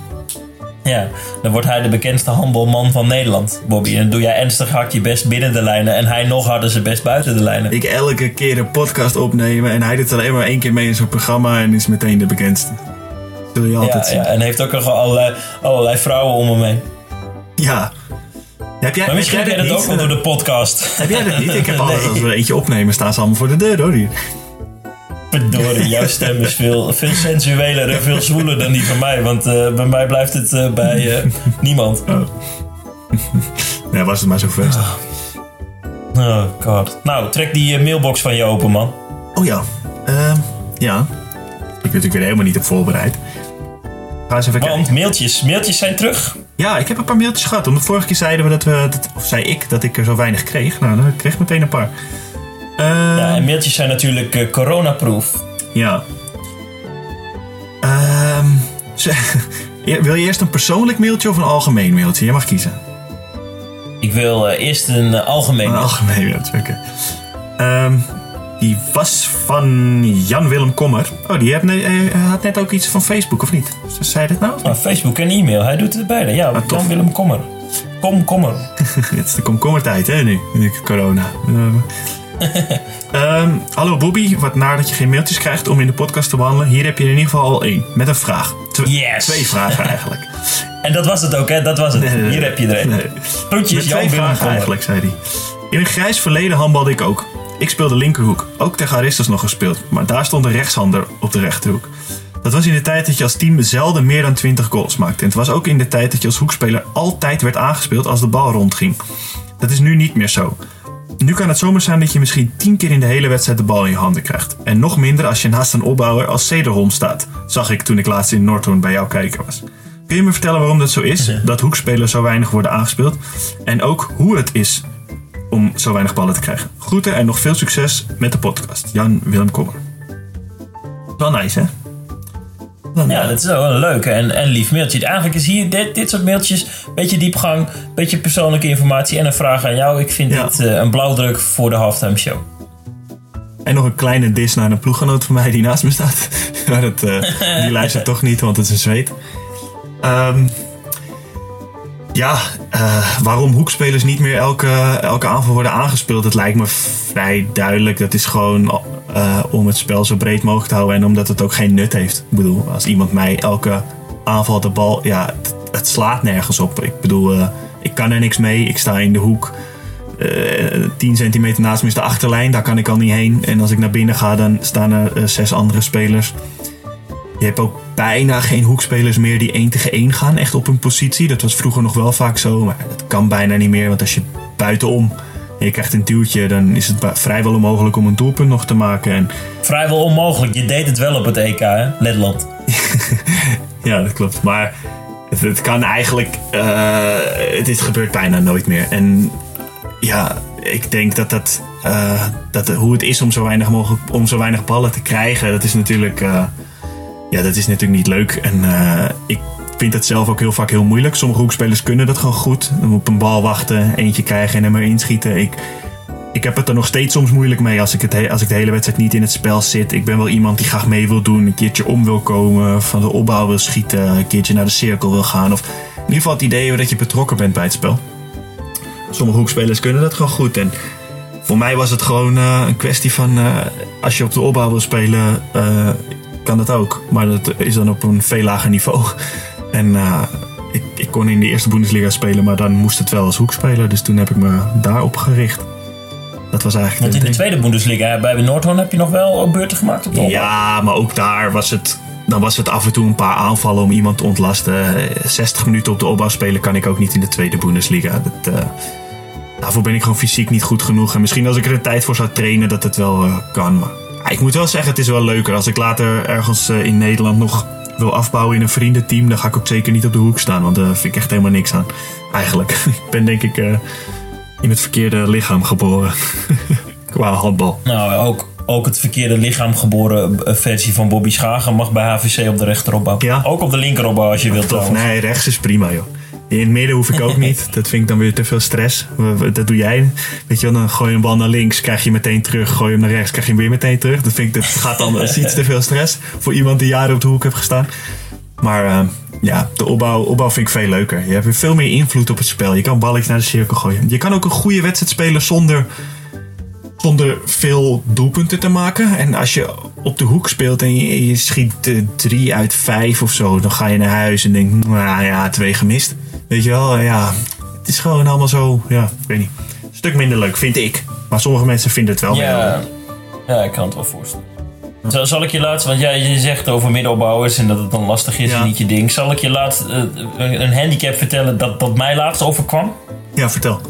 Speaker 1: Ja, dan wordt hij de bekendste handbalman van Nederland, Bobby. En dan doe jij ernstig hard je best binnen de lijnen. En hij nog harder zijn best buiten de lijnen.
Speaker 2: Ik elke keer een podcast opnemen en hij doet alleen maar één keer mee in zo'n programma en is meteen de bekendste. Zul je altijd
Speaker 1: Ja,
Speaker 2: zien.
Speaker 1: ja, en heeft ook nog allerlei, allerlei vrouwen om hem heen.
Speaker 2: Ja. Heb jij,
Speaker 1: Maar misschien heb jij dat
Speaker 2: niet?
Speaker 1: ook wel door de podcast.
Speaker 2: Heb jij dat niet? Ik heb [LAUGHS]
Speaker 1: Nee.
Speaker 2: altijd, als we eentje opnemen, staan ze allemaal voor de deur hoor. Hier. [LAUGHS]
Speaker 1: Verdorie, jouw stem is veel, veel sensueler en veel zwoeler dan die van mij. Want eh, bij mij blijft het eh, bij eh, [LAUGHS] niemand.
Speaker 2: Nee, was het maar zo geweest.
Speaker 1: Oh god. Nou, trek die mailbox van je open, man.
Speaker 2: Oh ja. Ehm, ja. Ik ben natuurlijk weer helemaal niet op voorbereid. Ga eens even kijken.
Speaker 1: Want mailtjes, mailtjes zijn terug.
Speaker 2: Ja, ik heb een paar mailtjes gehad. Omdat vorige keer zeiden we dat we, dat, of zei ik, dat ik er zo weinig kreeg. Nou, dan kreeg ik meteen een paar. Ehm,
Speaker 1: Ja, en mailtjes zijn natuurlijk eh, coronaproof.
Speaker 2: Ja. Ehm, ze- [LAUGHS] wil je eerst een persoonlijk mailtje of een algemeen mailtje? Je mag kiezen.
Speaker 1: Ik wil eh, eerst een eh, algemeen.
Speaker 2: Een algemeen mailtje, oké. Ehm, Die was van Jan-Willem Kommer. Oh, die had net ook iets van Facebook, of niet? Zei dat nou?
Speaker 1: Nou, Facebook en e-mail, hij doet het beide. Ja,
Speaker 2: Ah, tof.
Speaker 1: Jan Willem Kommer. Kom, Kommer. [LAUGHS]
Speaker 2: Het is de komkommertijd, hè, nu. nu corona. [LAUGHS] Ehm, hallo Bobby, wat naar dat je geen mailtjes krijgt om in de podcast te behandelen. Hier heb je in ieder geval al één, met een vraag. Tw-
Speaker 1: Yes.
Speaker 2: Twee vragen eigenlijk. [LAUGHS]
Speaker 1: En dat was het ook, hè? Dat was het.
Speaker 2: Nee, nee, nee.
Speaker 1: Hier heb je er een.
Speaker 2: Nee.
Speaker 1: Groetjes, Jan
Speaker 2: twee vragen eigenlijk, zei hij. In een grijs verleden handbalde ik ook. Ik speelde linkerhoek. Ook tegen Aristos nog gespeeld. Maar daar stond een rechtshander op de rechterhoek. Dat was in de tijd dat je als team zelden meer dan 20 goals maakte. En het was ook in de tijd dat je als hoekspeler altijd werd aangespeeld als de bal rondging. Dat is nu niet meer zo. Nu kan het zomaar zijn dat je misschien 10 keer in de hele wedstrijd de bal in je handen krijgt. En nog minder als je naast een opbouwer als Cederholm staat. Zag ik toen ik laatst in Noordhoorn bij jou kijken was. Kun je me vertellen waarom dat zo is? Dat hoekspelers zo weinig worden aangespeeld? En ook hoe het is om zo weinig ballen te krijgen. Groeten en nog veel succes met de podcast. Jan Willem Kommer. Wel nice, hè? Wel
Speaker 1: Ja, dat is wel een leuke en, en lief mailtje. Eigenlijk is hier dit, dit soort mailtjes, beetje diepgang, beetje persoonlijke informatie en een vraag aan jou. Ik vind
Speaker 2: Ja.
Speaker 1: dit eh, een blauwdruk voor de halftime show.
Speaker 2: En nog een kleine dis naar een ploeggenoot van mij die naast me staat. [LAUGHS] maar dat, eh, die luistert [LAUGHS] toch niet, want het is een zweet. Ehm, ja, eh, waarom hoekspelers niet meer elke, elke aanval worden aangespeeld, dat lijkt me vrij duidelijk. Dat is gewoon eh, om het spel zo breed mogelijk te houden en omdat het ook geen nut heeft. Ik bedoel, als iemand mij elke aanval de bal, ja, het, slaat nergens op. Ik bedoel, eh, ik kan er niks mee. Ik sta in de hoek. Eh, 10 centimeter naast me is de achterlijn, daar kan ik al niet heen. En als ik naar binnen ga, dan staan er zes andere spelers. Je hebt ook bijna geen hoekspelers meer die 1 tegen 1 gaan, echt op hun positie. Dat was vroeger nog wel vaak zo, maar dat kan bijna niet meer. Want als je buitenom en je krijgt een duwtje, dan is het vrijwel onmogelijk om een doelpunt nog te maken. En
Speaker 1: Vrijwel onmogelijk. Je deed het wel op het EK, hè? Letland. [LAUGHS]
Speaker 2: Ja, dat klopt. Maar het, het kan eigenlijk. eh, het is gebeurt bijna nooit meer. En ja, ik denk dat dat. eh, dat hoe het is om zo weinig mogelijk. om zo weinig ballen te krijgen. Dat is natuurlijk. eh, ja, dat is natuurlijk niet leuk. En eh, ik vind het zelf ook heel vaak heel moeilijk. Sommige hoekspelers kunnen dat gewoon goed. Dan op een bal wachten, eentje krijgen en hem erin schieten. Ik. Ik heb het er nog steeds soms moeilijk mee als ik, het he- als ik de hele wedstrijd niet in het spel zit. Ik ben wel iemand die graag mee wil doen, een keertje om wil komen, van de opbouw wil schieten, een keertje naar de cirkel wil gaan. Of in ieder geval het idee dat je betrokken bent bij het spel. Sommige hoekspelers kunnen dat gewoon goed. En voor mij was het gewoon eh, een kwestie van eh, als je op de opbouw wil spelen, kan dat ook. Maar dat is dan op een veel lager niveau. [LAUGHS] En eh, ik, ik kon in de eerste Bundesliga spelen, maar dan moest het wel als hoekspeler. Dus toen heb ik me daarop gericht. Dat was eigenlijk
Speaker 1: Want in de tweede Bundesliga bij Noordhoorn heb je nog wel beurten gemaakt op de.
Speaker 2: Ja, maar ook daar was het. Dan was het af en toe een paar aanvallen om iemand te ontlasten. Eh, 60 minuten op de opbouw spelen kan ik ook niet in de tweede Bundesliga. Dat, eh, daarvoor ben ik gewoon fysiek niet goed genoeg. En misschien als ik er de tijd voor zou trainen, dat het wel eh, kan. Maar ik moet wel zeggen, het is wel leuker. Als ik later ergens eh, in Nederland nog wil afbouwen in een vriendenteam, dan ga ik ook zeker niet op de hoek staan. Want daar vind ik echt helemaal niks aan. Eigenlijk. [LAUGHS] ik ben denk ik eh, in het verkeerde lichaam geboren. [LAUGHS] Qua handbal.
Speaker 1: Nou, ook, ook het verkeerde lichaam geboren eh, versie van Bobby Schagen mag bij HVC op de rechteropbouw.
Speaker 2: Ja?
Speaker 1: Ook op de linkeropbouw als je wilt trouwens.
Speaker 2: nee, rechts is prima, joh. In het midden hoef ik ook [LAUGHS] niet. Dat vind ik dan weer te veel stress. Dat doe jij. Weet je wel, dan gooi je een bal naar links, krijg je meteen terug. Gooi je hem naar rechts, krijg je hem weer meteen terug. Dat vind ik, dat gaat dan dat is iets te veel stress voor iemand die jaren op de hoek heeft gestaan. Maar eh, ja, de opbouw, opbouw vind ik veel leuker. Je hebt weer veel meer invloed op het spel. Je kan balletjes naar de cirkel gooien. Je kan ook een goede wedstrijd spelen zonder, zonder veel doelpunten te maken. En als je op de hoek speelt en je, je schiet eh, drie uit vijf of zo, dan ga je naar huis en denk, nou ja, twee gemist. Weet je wel, ja, het is gewoon allemaal zo, ja, ik weet niet. Een stuk minder leuk, vind ik. Maar sommige mensen vinden het wel
Speaker 1: Ja,
Speaker 2: leuk.
Speaker 1: ja, ik kan het wel voorstellen. Zal, zal ik je laatst, want jij je zegt over middelbouwers en dat het dan lastig is
Speaker 2: Ja.
Speaker 1: en niet je ding. Zal ik je laatst eh, een handicap vertellen dat, dat mij laatst overkwam?
Speaker 2: Ja, vertel.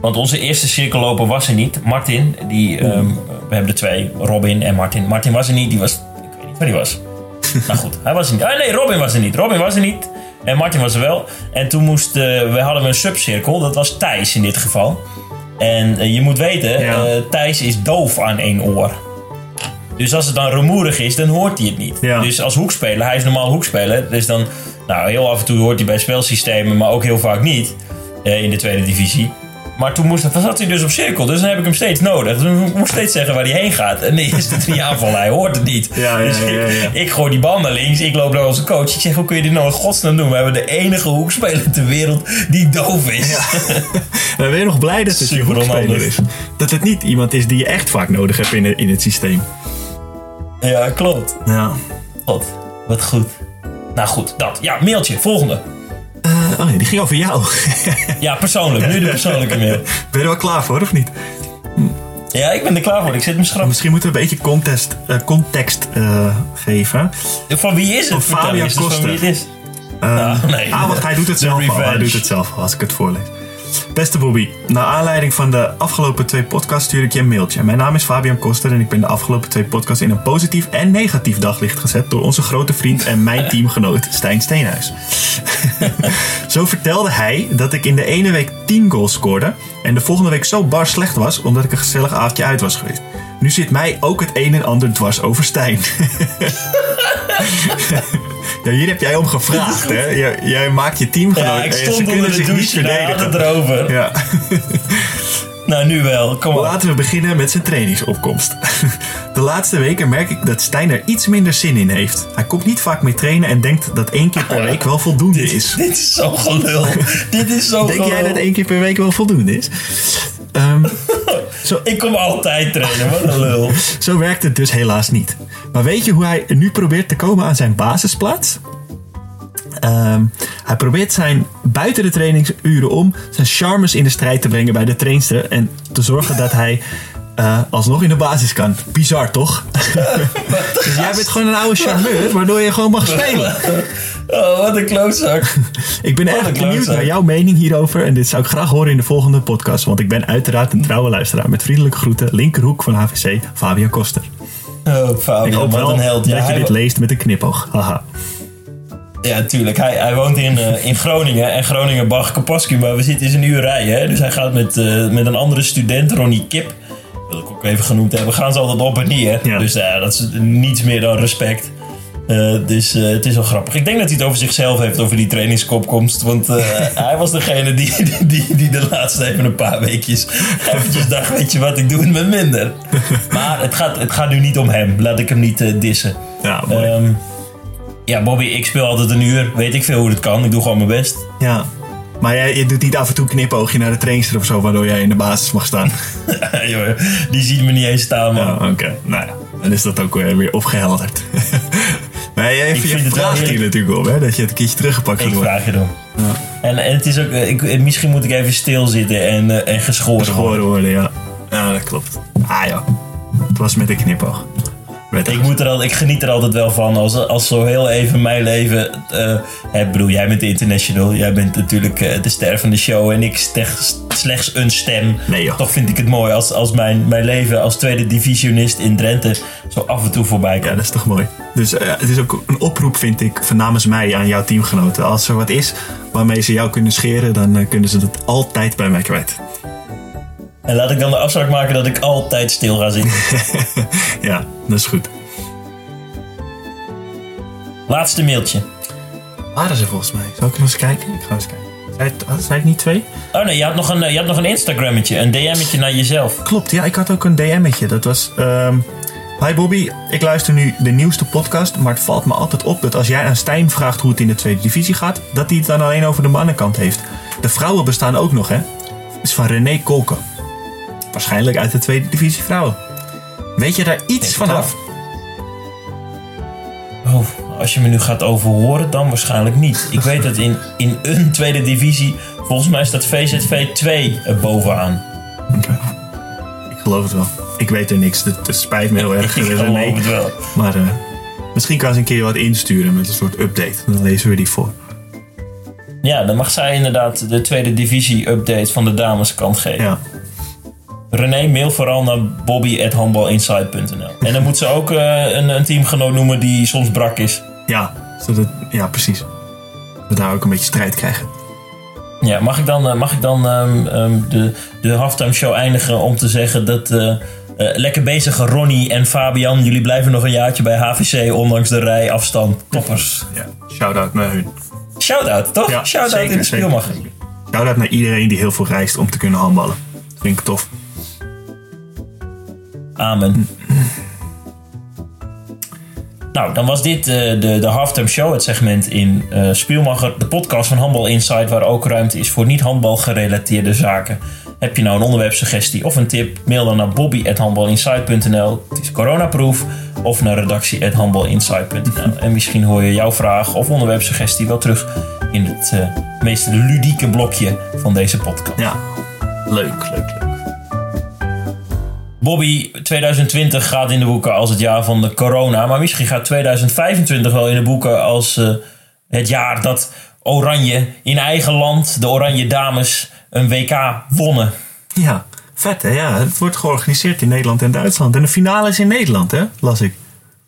Speaker 1: Want onze eerste cirkelloper was er niet. Martin, die, ehm, we hebben er twee, Robin en Martin. Martin was er niet, die was, ik weet niet waar die was. [LAUGHS] nou goed, hij was er niet. Ah, nee, Robin was er niet. Robin was er niet. En Martin was er wel. En toen moest, eh, we hadden een subcirkel, dat was Thijs in dit geval. En eh, je moet weten,
Speaker 2: Ja.
Speaker 1: eh, Thijs is doof aan één oor. Dus als het dan rumoerig is, dan hoort hij het niet.
Speaker 2: Ja.
Speaker 1: Dus als hoekspeler, hij is normaal hoekspeler. Dus dan, nou heel af en toe hoort hij bij spelsystemen, maar ook heel vaak niet. in de tweede divisie. Maar toen moest, zat hij dus op cirkel, dus dan heb ik hem steeds nodig. Dus ik moest steeds zeggen waar hij heen gaat. En de eerste drie [LAUGHS] aanvallen, hij hoort het niet.
Speaker 2: Ja, ja,
Speaker 1: Dus
Speaker 2: ja, ja, ja.
Speaker 1: Ik, ik gooi die bal naar links, ik loop naar onze coach. Ik zeg, hoe kun je dit nou in godsnaam doen? We hebben de enige hoekspeler ter wereld die doof is.
Speaker 2: Dan ben je nog blij dat het je
Speaker 1: Super
Speaker 2: hoekspeler is. Dat het niet iemand is die je echt vaak nodig hebt in, in het systeem.
Speaker 1: Ja, klopt.
Speaker 2: Ja.
Speaker 1: God, wat goed. Nou goed, dat. Ja, mailtje, volgende.
Speaker 2: Eh, oh ja, die ging over jou.
Speaker 1: Ja, persoonlijk. Nu de persoonlijke mail.
Speaker 2: ben je er wel klaar voor, of niet?
Speaker 1: Ja, ik ben er klaar voor. Ik zit me schrap.
Speaker 2: Misschien moeten we een beetje context, eh, context eh, geven.
Speaker 1: Van wie is het?
Speaker 2: Van Fabian
Speaker 1: dus van
Speaker 2: Koster.
Speaker 1: wie het is. Nou, nee.
Speaker 2: ah, wacht, hij doet het zelf al. Hij doet het zelf al, als ik het voorlees. Beste Bobby, naar aanleiding van de afgelopen twee podcasts stuur ik je een mailtje. Mijn naam is Fabian Koster en ik ben de afgelopen twee podcasts in een positief en negatief daglicht gezet door onze grote vriend en mijn teamgenoot Stijn Steenhuis. [LAUGHS] zo vertelde hij dat ik in de ene week 10 goals scoorde en de volgende week zo bar slecht was omdat ik een gezellig avondje uit was geweest. Nu zit mij ook het een en ander dwars over Stijn. [LAUGHS] ja, hier heb jij om gevraagd, hè? [LAUGHS] Jij, jij maakt je teamgenoot
Speaker 1: Ja, ik stond
Speaker 2: kunnen
Speaker 1: onder de douche had het erover.
Speaker 2: Ja. [LAUGHS]
Speaker 1: Nou, nu wel. Kom op.
Speaker 2: Laten we beginnen met zijn trainingsopkomst. [LAUGHS] De laatste weken merk ik dat Stijn er iets minder zin in heeft. Hij komt niet vaak meer trainen en denkt dat één keer per week wel voldoende is.
Speaker 1: Dit is zo gelul. Dit is zo
Speaker 2: Denk
Speaker 1: gelul.
Speaker 2: jij dat één keer per week wel voldoende is? Ehm, zo,
Speaker 1: Ik kom altijd trainen. Wat een lul.
Speaker 2: zo werkt het dus helaas niet. Maar weet je hoe hij nu probeert te komen aan zijn basisplaats? Ehm, hij probeert zijn buiten de trainingsuren om zijn charmes in de strijd te brengen bij de trainster en te zorgen dat hij eh, alsnog in de basis kan. Bizar toch? [LAUGHS] dus jij bent gewoon een oude charmeur waardoor je gewoon mag spelen. [LAUGHS]
Speaker 1: Oh, wat een klootzak. [LAUGHS]
Speaker 2: Ik ben erg benieuwd naar jouw mening hierover en dit zou ik graag horen in de volgende podcast, want ik ben uiteraard een trouwe luisteraar. Met vriendelijke groeten, linkerhoek van HVC, Fabian Koster.
Speaker 1: Oh,
Speaker 2: Ik
Speaker 1: Fabian,
Speaker 2: hoop wel
Speaker 1: een held. Ja,
Speaker 2: dat je dit leest met een knipoog. Haha.
Speaker 1: Ja, tuurlijk. Hij, hij woont in, eh, in Groningen. En Groningen Bach Kapaski. Maar we zitten in een uur rijden. Hè? Dus hij gaat met, eh, met een andere student, Ronnie Kip. Wil ik ook even genoemd hebben. Gaan ze altijd op en neer.
Speaker 2: Ja.
Speaker 1: Dus ja, dat is niets meer dan respect. Eh, dus eh, het is wel grappig. Ik denk dat hij het over zichzelf heeft, over die trainingskopkomst. Want eh, [LAUGHS] hij was degene die, die, die, die de laatste even een paar weekjes eventjes dacht... weet je wat, ik doe het met minder. [LAUGHS] Maar het gaat, het gaat nu niet om hem. Laat ik hem niet dissen.
Speaker 2: Ja.
Speaker 1: Ehm, ja, Bobby, ik speel altijd een uur. Weet ik veel hoe het kan. Ik doe gewoon mijn best.
Speaker 2: Ja. Maar jij, je doet niet af en toe knipoogje naar de trainster of zo, waardoor jij in de basis mag staan. [LAUGHS]
Speaker 1: Die ziet me niet eens staan, man.
Speaker 2: Ja, oké. Nou ja, dan is dat ook weer, weer opgehelderd.
Speaker 1: Vind
Speaker 2: je vraagt hier natuurlijk om, hè, dat je het een keertje teruggepakt
Speaker 1: Ik
Speaker 2: gaat worden.
Speaker 1: vraag je dan. En, en het is ook, eh, ik, misschien moet ik even stilzitten en, eh, en geschoren worden.
Speaker 2: Geschoren worden, ja. Ja, dat klopt. Ah ja, het was met een knipoog.
Speaker 1: Ik, moet er al, ik geniet er altijd wel van als, als zo heel even mijn leven. ik bedoel, jij bent de international. Jij bent natuurlijk eh, de ster van de show. En ik slechts, slechts een stem.
Speaker 2: Nee, joh.
Speaker 1: Toch vind ik het mooi als, als mijn, mijn leven als tweede divisionist in Drenthe. zo af en toe voorbij komt.
Speaker 2: Ja, dat is toch mooi. Dus eh, het is ook een oproep, vind ik, van namens mij aan jouw teamgenoten. Als er wat is waarmee ze jou kunnen scheren, dan kunnen ze dat altijd bij mij kwijt.
Speaker 1: En laat ik dan de afspraak maken dat ik altijd stil ga zitten. [LAUGHS]
Speaker 2: ja, dat is goed.
Speaker 1: Laatste mailtje.
Speaker 2: Waren ze volgens mij? Zal ik nog eens kijken? Ik ga eens kijken. Zei, het- zei ik niet twee?
Speaker 1: Oh nee, je had nog een, eh, je had nog een Instagrammetje. Een DM'tje naar jezelf.
Speaker 2: Klopt, ja, ik had ook een DM'tje. Dat was... ehm Hi Bobby, ik luister nu de nieuwste podcast, maar het valt me altijd op dat als jij aan Stijn vraagt hoe het in de tweede divisie gaat, dat hij het dan alleen over de mannenkant heeft. De vrouwen bestaan ook nog, hè? Het is van René Kolken. Waarschijnlijk uit de tweede divisie vrouwen. Weet je daar iets
Speaker 1: Denk
Speaker 2: van
Speaker 1: het
Speaker 2: af?
Speaker 1: Oh, als je me nu gaat overhoren, dan waarschijnlijk niet. Ik weet dat in, in een tweede divisie, volgens mij staat VZV 2 er bovenaan.
Speaker 2: Ik geloof het wel. Ik weet er niks. Het, het spijt me heel erg, [LAUGHS]
Speaker 1: Ik geloof het wel.
Speaker 2: Maar eh, misschien kan ze een keer wat insturen met een soort update. Dan lezen we die voor.
Speaker 1: Ja, dan mag zij inderdaad de tweede divisie update van de dameskant geven.
Speaker 2: Ja.
Speaker 1: René, mail vooral naar bobby.handbalinside.nl En dan moet ze ook eh, een, een teamgenoot noemen die soms brak is.
Speaker 2: Ja, zodat, ja, precies. Dat we daar ook een beetje strijd krijgen.
Speaker 1: Ja, mag ik dan, eh, mag ik dan ehm, ehm, de, de halftime show eindigen om te zeggen dat... eh, lekker bezige Ronnie en Fabian. Jullie blijven nog een jaartje bij HVC, ondanks de rijafstand. Toppers.
Speaker 2: Ja, shout-out naar hun.
Speaker 1: Shout-out, toch?
Speaker 2: Ja,
Speaker 1: Shout-out in de spielmacher.
Speaker 2: Shout-out naar iedereen die heel veel reist om te kunnen handballen. Vind ik tof.
Speaker 1: Amen. Nou, dan was dit uh, de, de Halftime Show, het segment in uh, Spielmacher, de podcast van Handbal Insight, waar ook ruimte is voor niet-handbal gerelateerde zaken. Heb je nou een onderwerpsuggestie of een tip? Mail dan naar bobby.handbalinsight.nl. Het is coronaproof. Of naar redactie.handbalinsight.nl. En misschien hoor je jouw vraag of onderwerpsuggestie wel terug in het uh, meest ludieke blokje van deze podcast.
Speaker 2: Ja, leuk, leuk, leuk.
Speaker 1: Bobby, 2020 gaat in de boeken als het jaar van de corona. Maar misschien gaat 2025 wel in de boeken als uh, het jaar dat Oranje in eigen land, de Oranje Dames, een WK wonnen.
Speaker 2: Ja, vet hè? Ja, het wordt georganiseerd in Nederland en Duitsland. En de finale is in Nederland hè, las ik.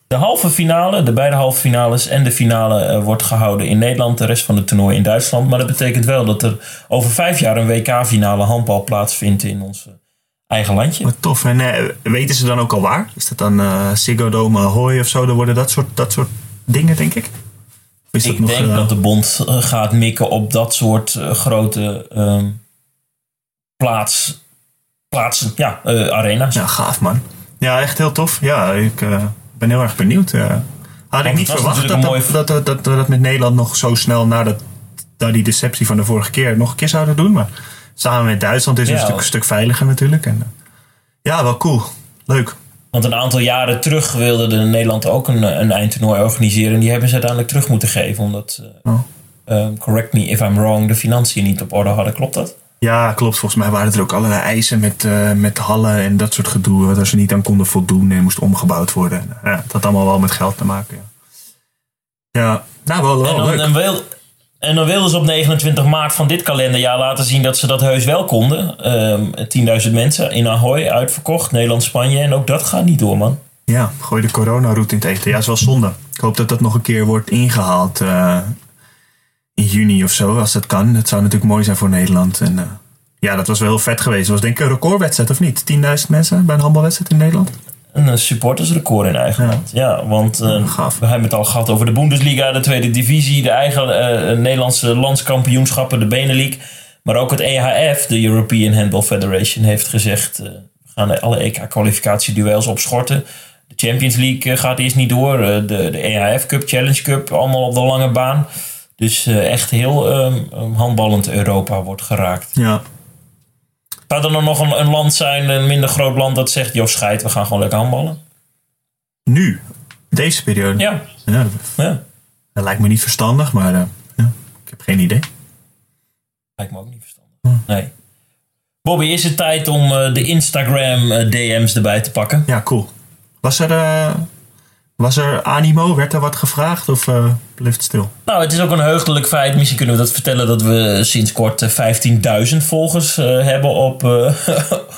Speaker 1: De halve finale, de beide halve finales en de finale uh, wordt gehouden in Nederland. De rest van het toernooi in Duitsland. Maar dat betekent wel dat er over vijf jaar een WK-finale handbal plaatsvindt in ons eigen landje.
Speaker 2: Wat tof. En uh, weten ze dan ook al waar? Is dat dan uh, Ziggo Dome, Ahoy of zo? Dan worden dat soort, dat soort dingen, denk ik?
Speaker 1: Is ik denk dat de bond gaat mikken op dat soort grote ehm, plaats, plaatsen, ja, arena's.
Speaker 2: Ja, gaaf man. Ja, echt heel tof. Ja, ik ben heel erg benieuwd. Had ik niet verwacht dat dat, dat, dat, dat, we dat met Nederland nog zo snel na, dat, na die deceptie van de vorige keer nog een keer zouden doen. Maar samen met Duitsland is het een, stuk, een stuk veiliger natuurlijk. En, ja, wel cool. Leuk.
Speaker 1: Want een aantal jaren terug wilde de Nederland ook een, een eindtoernooi organiseren. En die hebben ze uiteindelijk terug moeten geven. Omdat, oh. uh, correct me if I'm wrong, de financiën niet op orde hadden. Klopt dat?
Speaker 2: Ja, klopt. Volgens mij waren er ook allerlei eisen met, uh, met hallen en dat soort gedoe. Waar ze niet aan konden voldoen en moest omgebouwd worden. Ja, dat had allemaal wel met geld te maken. Ja, ja nou wel, wel
Speaker 1: en dan,
Speaker 2: leuk.
Speaker 1: En dan wilden ze op 29 maart van dit kalenderjaar laten zien dat ze dat heus wel konden. Um, 10.000 mensen in Ahoy uitverkocht, Nederland-Spanje. En ook dat gaat niet door, man.
Speaker 2: Ja, gooi de coronaroute in het eten. Ja, is wel zonde. Ik hoop dat dat nog een keer wordt ingehaald. Uh, in juni of zo, als dat kan. Dat zou natuurlijk mooi zijn voor Nederland. En uh, ja, dat was wel heel vet geweest. Het was denk ik een recordwedstrijd, of niet? 10.000 mensen bij een handbalwedstrijd in Nederland?
Speaker 1: Een supportersrecord in eigen land. Ja, want uh, we hebben het al gehad over de Bundesliga, de tweede divisie, de eigen uh, Nederlandse landskampioenschappen, de Benelux. Maar ook het EHF, de European Handball Federation, heeft gezegd: we gaan alle EK-kwalificatieduels opschorten. De Champions League gaat eerst niet door. de, de EHF Cup, Challenge Cup, allemaal op de lange baan. Dus echt heel um, handballend Europa wordt geraakt.
Speaker 2: Ja.
Speaker 1: Zou er dan nog een, een, land zijn, een minder groot land, dat zegt: joh, scheid, we gaan gewoon lekker handballen?
Speaker 2: Nu? Deze periode?
Speaker 1: Ja.
Speaker 2: ja.
Speaker 1: ja.
Speaker 2: Dat lijkt me niet verstandig, maar uh, ja, ik heb geen idee.
Speaker 1: Lijkt me ook niet verstandig. Hm. Nee. Bobby, is het tijd om uh, de Instagram DM's erbij te pakken?
Speaker 2: Ja, cool. Was er was er animo? Werd er wat gevraagd of uh, bleef het stil?
Speaker 1: Nou, het is ook een heugelijk feit. Misschien kunnen we dat vertellen dat we sinds kort 15.000 volgers uh, hebben op, [LAUGHS] uh,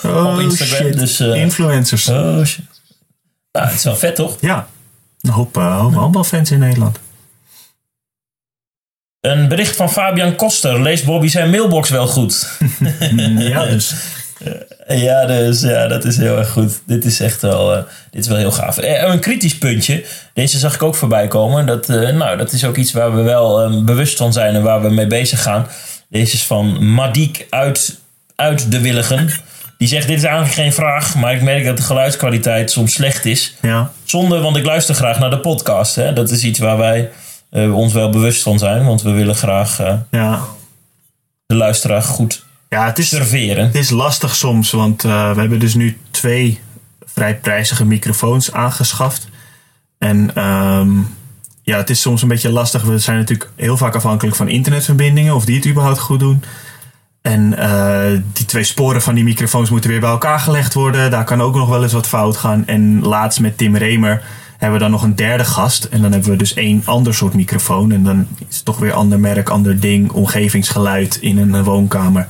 Speaker 2: oh,
Speaker 1: op Instagram.
Speaker 2: Shit.
Speaker 1: Dus,
Speaker 2: Influencers.
Speaker 1: Oh shit. Nou, het is wel vet toch?
Speaker 2: Ja. Een hoop, hoop handbalfans in Nederland.
Speaker 1: Een bericht van Fabian Koster. Leest Bobby zijn mailbox wel goed? [LAUGHS]
Speaker 2: ja, dus. [LAUGHS]
Speaker 1: Ja, dus ja, dat is heel erg goed. Dit is echt wel, uh, dit is wel heel gaaf. Uh, een kritisch puntje. Deze zag ik ook voorbij komen. Dat, uh, nou, dat is ook iets waar we wel bewust van zijn en waar we mee bezig gaan. Deze is van Madiek uit, uit de Willigen. Die zegt: Dit is eigenlijk geen vraag, maar ik merk dat de geluidskwaliteit soms slecht is.
Speaker 2: Ja.
Speaker 1: Zonde, want ik luister graag naar de podcast. Hè? Dat is iets waar wij ons wel bewust van zijn, want we willen graag
Speaker 2: ja.
Speaker 1: de luisteraar goed
Speaker 2: ja, het is,
Speaker 1: serveren.
Speaker 2: Het is lastig soms, want uh, we hebben dus nu twee vrij prijzige microfoons aangeschaft. En um, ja, het is soms een beetje lastig. We zijn natuurlijk heel vaak afhankelijk van internetverbindingen, of die het überhaupt goed doen. En uh, die twee sporen van die microfoons moeten weer bij elkaar gelegd worden. Daar kan ook nog wel eens wat fout gaan. En laatst met Tim Remer hebben we dan nog een derde gast. En dan hebben we dus één ander soort microfoon. En dan is het toch weer ander merk, ander ding, omgevingsgeluid in een woonkamer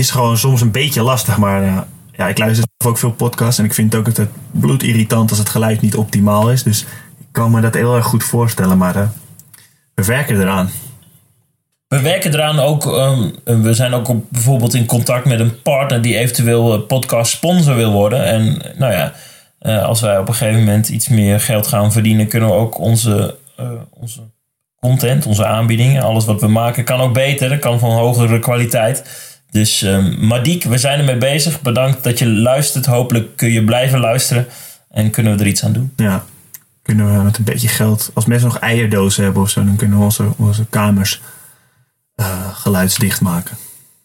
Speaker 2: is gewoon soms een beetje lastig, maar uh, ja, ik luister ook veel podcasts en ik vind ook het bloedirritant als het geluid niet optimaal is. Dus ik kan me dat heel erg goed voorstellen, maar uh, we werken eraan.
Speaker 1: We werken eraan ook. Um, we zijn ook op, bijvoorbeeld in contact met een partner die eventueel podcast sponsor wil worden. En nou ja, als wij op een gegeven moment iets meer geld gaan verdienen, kunnen we ook onze, onze content, onze aanbiedingen. Alles wat we maken kan ook beter, kan van hogere kwaliteit. Dus um, Madiek, we zijn ermee bezig. Bedankt dat je luistert. Hopelijk kun je blijven luisteren en kunnen we er iets aan doen.
Speaker 2: Ja, kunnen we met een beetje geld, als mensen nog eierdozen hebben of zo, dan kunnen we onze, onze kamers uh, geluidsdicht maken.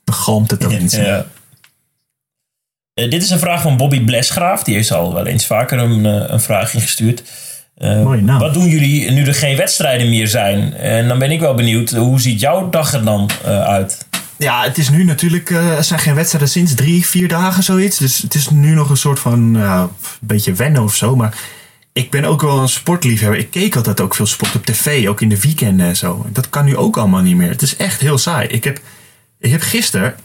Speaker 2: Dan galmt het ook niet. Ja.
Speaker 1: Uh, dit is een vraag van Bobby Blesgraaf. Die heeft al wel eens vaker een, uh, een vraag ingestuurd. Mooi, nou. Wat doen jullie nu er geen wedstrijden meer zijn? En dan ben ik wel benieuwd, hoe ziet jouw dag er dan uit?
Speaker 2: Ja, het is nu natuurlijk, er zijn geen wedstrijden sinds drie, vier dagen zoiets. Dus het is nu nog een soort van, een beetje wennen of zo. Maar ik ben ook wel een sportliefhebber. Ik keek altijd ook veel sport op tv, ook in de weekenden en zo. Dat kan nu ook allemaal niet meer. Het is echt heel saai. Ik heb, ik heb gisteren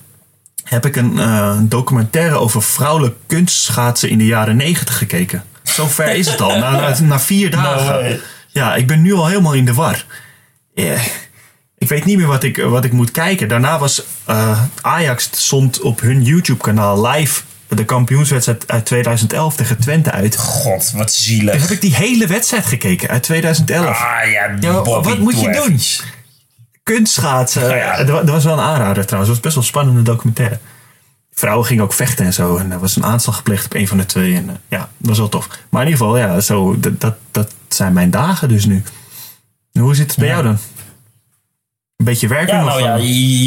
Speaker 2: heb ik een, uh, documentaire over vrouwelijk kunstschaatsen in de jaren negentig gekeken. Zo ver is het al, na, na, vier [LAUGHS] dagen. ja, ik ben nu al helemaal in de war. Yeah. Ik weet niet meer wat ik, wat ik moet kijken. Daarna was uh, Ajax stond op hun YouTube-kanaal live de kampioenswedstrijd uit 2011 tegen Twente uit.
Speaker 1: God, wat zielig.
Speaker 2: Toen heb ik die hele wedstrijd gekeken uit 2011.
Speaker 1: Ah ja, ja wat
Speaker 2: moet je doen? Kunstschaatsen. Ja, Dat was wel een aanrader trouwens. Het was best wel een spannende documentaire. Vrouwen gingen ook vechten en zo. En er was een aanslag gepleegd op een van de twee. En uh, ja, dat was wel tof. Maar in ieder geval, ja, zo, dat, dat, dat zijn mijn dagen dus nu. hoe zit het bij jou dan? Een beetje werken
Speaker 1: ja, nou ja,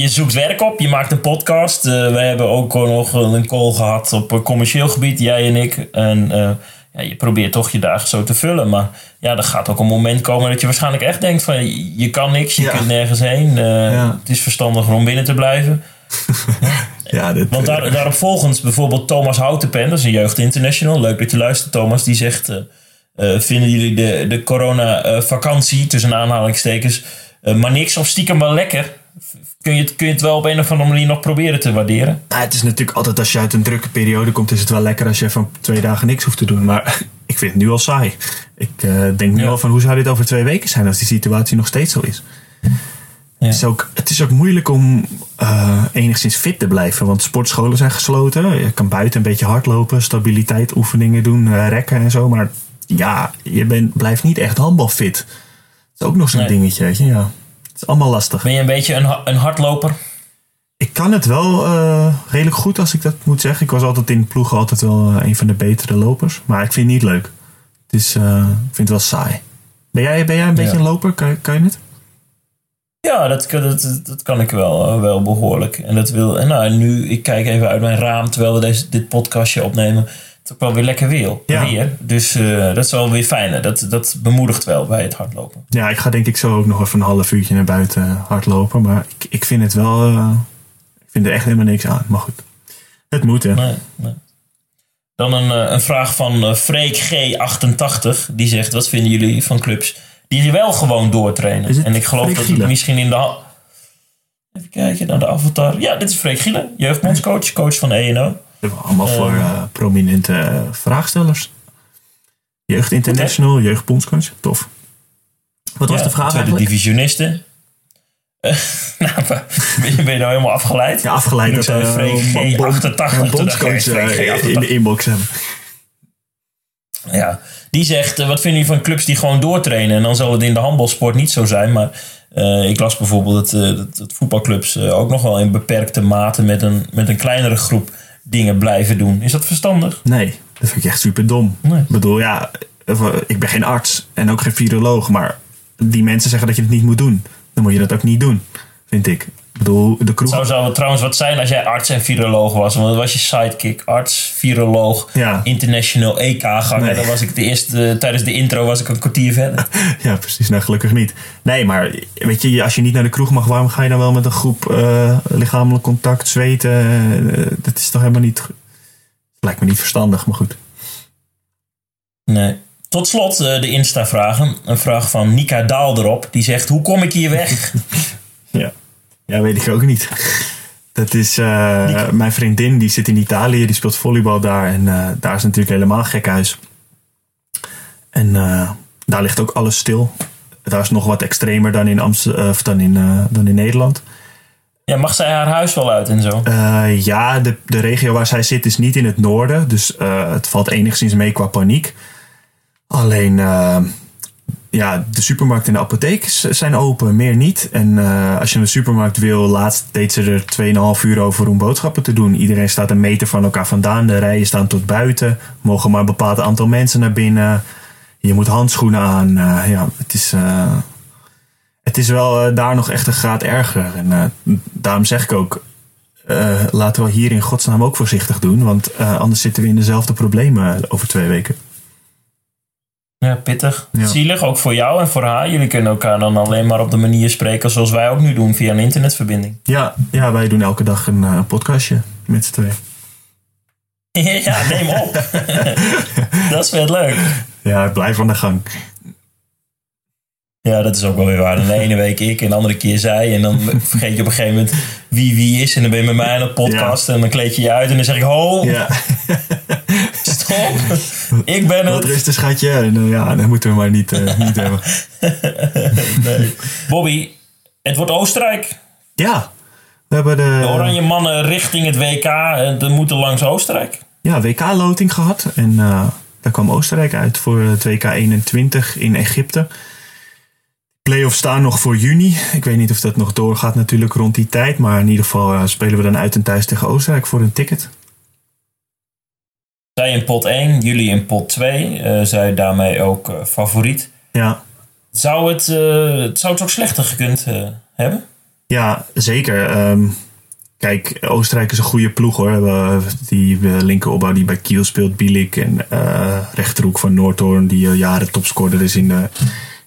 Speaker 1: je, zoekt werk op, je maakt een podcast. Uh, we hebben ook nog een call gehad op commercieel gebied, jij en ik. En uh, ja, je probeert toch je dagen zo te vullen. Maar ja, er gaat ook een moment komen dat je waarschijnlijk echt denkt van... je kan niks, je kunt nergens heen. Uh, ja. Het is verstandiger om binnen te blijven. [LAUGHS] ja, dit, Want daar, daarop volgens bijvoorbeeld Thomas Houtenpen, dat is een jeugd international. Leuk dat je luistert Thomas, die zegt... vinden jullie de, de corona-vakantie, tussen aanhalingstekens maar niks of stiekem wel lekker. Kun je, het, kun je het wel op een of andere manier nog proberen te waarderen?
Speaker 2: Nou, het is natuurlijk altijd als je uit een drukke periode komt, is het wel lekker als je van twee dagen niks hoeft te doen. Maar [LAUGHS] ik vind het nu al saai. Ik uh, denk nu al van hoe zou dit over twee weken zijn als die situatie nog steeds zo is. Ja. Het, is ook, het is ook moeilijk om uh, enigszins fit te blijven, want sportscholen zijn gesloten. Je kan buiten een beetje hardlopen, stabiliteit, oefeningen doen, rekken en zo. Maar ja, je bent, blijft niet echt handbalfit is ook nog zo'n dingetje, weet je. Ja. Het is allemaal lastig.
Speaker 1: Ben je een beetje een, een hardloper?
Speaker 2: Ik kan het wel uh, redelijk goed als ik dat moet zeggen. Ik was altijd in ploegen altijd wel uh, een van de betere lopers. Maar ik vind het niet leuk. Het is, uh, ik vind het wel saai. Ben jij, ben jij een beetje een loper? Kan, kan je het?
Speaker 1: Ja, dat, dat, dat kan ik wel, wel behoorlijk. En dat wil. En nou, nu, ik kijk even uit mijn raam terwijl we deze, dit podcastje opnemen het is ook wel weer lekker weer. Ja. weer. Dus uh, dat is wel weer fijn. Dat, dat bemoedigt wel bij het hardlopen.
Speaker 2: Ja, ik ga denk ik zo ook nog even een half uurtje naar buiten hardlopen. Maar ik, ik vind het wel... Uh, ik vind er echt helemaal niks aan. Maar goed, het moet hè.
Speaker 1: Nee, nee. Dan een, eh, een vraag van Freek G88. Die zegt, wat vinden jullie van clubs die wel gewoon doortrainen? En ik geloof dat het misschien in de... Even kijken naar de avatar. Ja, dit is Freek Gielen, jeugdbondscoach, coach van ENO.
Speaker 2: Allemaal voor uh, prominente uh, vraagstellers. Jeugd International, Jeugd Bondscoach. Tof. Wat was de vraag
Speaker 1: tweede
Speaker 2: eigenlijk?
Speaker 1: divisionisten. [LAUGHS] Nou, ben je, ben je nou helemaal afgeleid?
Speaker 2: Ja, afgeleid. Dat
Speaker 1: we Freek G88
Speaker 2: bondscoach in de inbox hebben.
Speaker 1: Ja, die zegt, wat vinden jullie van clubs die gewoon doortrainen? En dan zal het in de handbalsport niet zo zijn, maar ik las bijvoorbeeld dat, dat, dat voetbalclubs ook nog wel in beperkte mate met een, met een kleinere groep dingen blijven doen. Is dat verstandig?
Speaker 2: Nee, dat vind ik echt super dom. Ik bedoel, ja, ik ben geen arts en ook geen viroloog, maar die mensen zeggen dat je het niet moet doen. Dan moet je dat ook niet doen, vind ik bedoel, de kroeg...
Speaker 1: Zou, zou het trouwens wat zijn als jij arts en viroloog was? Want dan was je sidekick, arts, viroloog, ja. international EK-ganger. Nee. Dan was ik de eerste, tijdens de intro was ik een kwartier verder. [LAUGHS]
Speaker 2: ja, precies. Nou, gelukkig niet. Nee, maar weet je, als je niet naar de kroeg mag, waarom ga je dan wel met een groep uh, lichamelijk contact, zweten? Uh, dat is toch helemaal niet... Lijkt me niet verstandig, maar goed.
Speaker 1: Nee. Tot slot uh, de Insta-vragen. Een vraag van Nika Daal erop. Die zegt, hoe kom ik hier weg? [LAUGHS]
Speaker 2: ja. Ja, weet ik ook niet. Dat is uh, mijn vriendin, die zit in Italië, die speelt volleybal daar. En uh, daar is natuurlijk helemaal gek huis. En uh, daar ligt ook alles stil. Daar is nog wat extremer dan in, Amsterdam, of dan in, dan in Nederland.
Speaker 1: Ja, mag zij haar huis wel uit en zo?
Speaker 2: ja, de, de regio waar zij zit is niet in het noorden. Dus het valt enigszins mee qua paniek. Alleen ja, de supermarkt en de apotheek zijn open, meer niet. En eh, als je de supermarkt wil, laatst deed ze er 2,5 uur over om boodschappen te doen. Iedereen staat een meter van elkaar vandaan. De rijen staan tot buiten. Mogen maar een bepaald aantal mensen naar binnen. Je moet handschoenen aan. Eh, ja, het is, eh, het is wel daar nog echt een graad erger. En daarom zeg ik ook, laten we hier in godsnaam ook voorzichtig doen. Want anders zitten we in dezelfde problemen over twee weken.
Speaker 1: Ja, pittig.
Speaker 2: Ja.
Speaker 1: Zielig, ook voor jou en voor haar. Jullie kunnen elkaar dan alleen maar op de manier spreken zoals wij ook nu doen via een internetverbinding.
Speaker 2: Ja, ja wij doen elke dag een eh, podcastje met z'n tweeën. [LAUGHS]
Speaker 1: ja, neem op. [LAUGHS] dat is vet leuk.
Speaker 2: Ja, blijf aan de gang.
Speaker 1: Ja, dat is ook wel weer waar. De ene week ik en de andere keer zij. En dan vergeet je op een gegeven moment wie wie is. En dan ben je met mij aan het podcast. En dan kleed je je uit. En dan zeg ik, ho,
Speaker 2: Ja, [LAUGHS]
Speaker 1: stop. Ik ben
Speaker 2: wat
Speaker 1: het.
Speaker 2: rustig schatje. En eh, ja, dat moeten we maar niet, eh, niet [LAUGHS] hebben.
Speaker 1: Nee. Bobby, het wordt Oostenrijk.
Speaker 2: Ja, we hebben de,
Speaker 1: De oranje mannen richting het WK. En de moeten langs Oostenrijk.
Speaker 2: ja, WK-loting gehad. En eh, daar kwam Oostenrijk uit voor het WK 21 in Egypte. Playoffs staan nog voor juni. Ik weet niet of dat nog doorgaat natuurlijk rond die tijd. Maar in ieder geval eh, spelen we dan uit en thuis tegen Oostenrijk voor een ticket.
Speaker 1: Zij in pot 1, jullie in pot 2. eh zij daarmee ook eh, favoriet.
Speaker 2: Ja,
Speaker 1: Zou het, eh, het zou het ook slechter gekund eh, hebben?
Speaker 2: Ja, zeker. Ehm, kijk, Oostenrijk is een goede ploeg hoor. Die linkeropbouw die bij Kiel speelt, Bielik. En rechterhoek van Noordhoorn, die jaren topscorer is in de,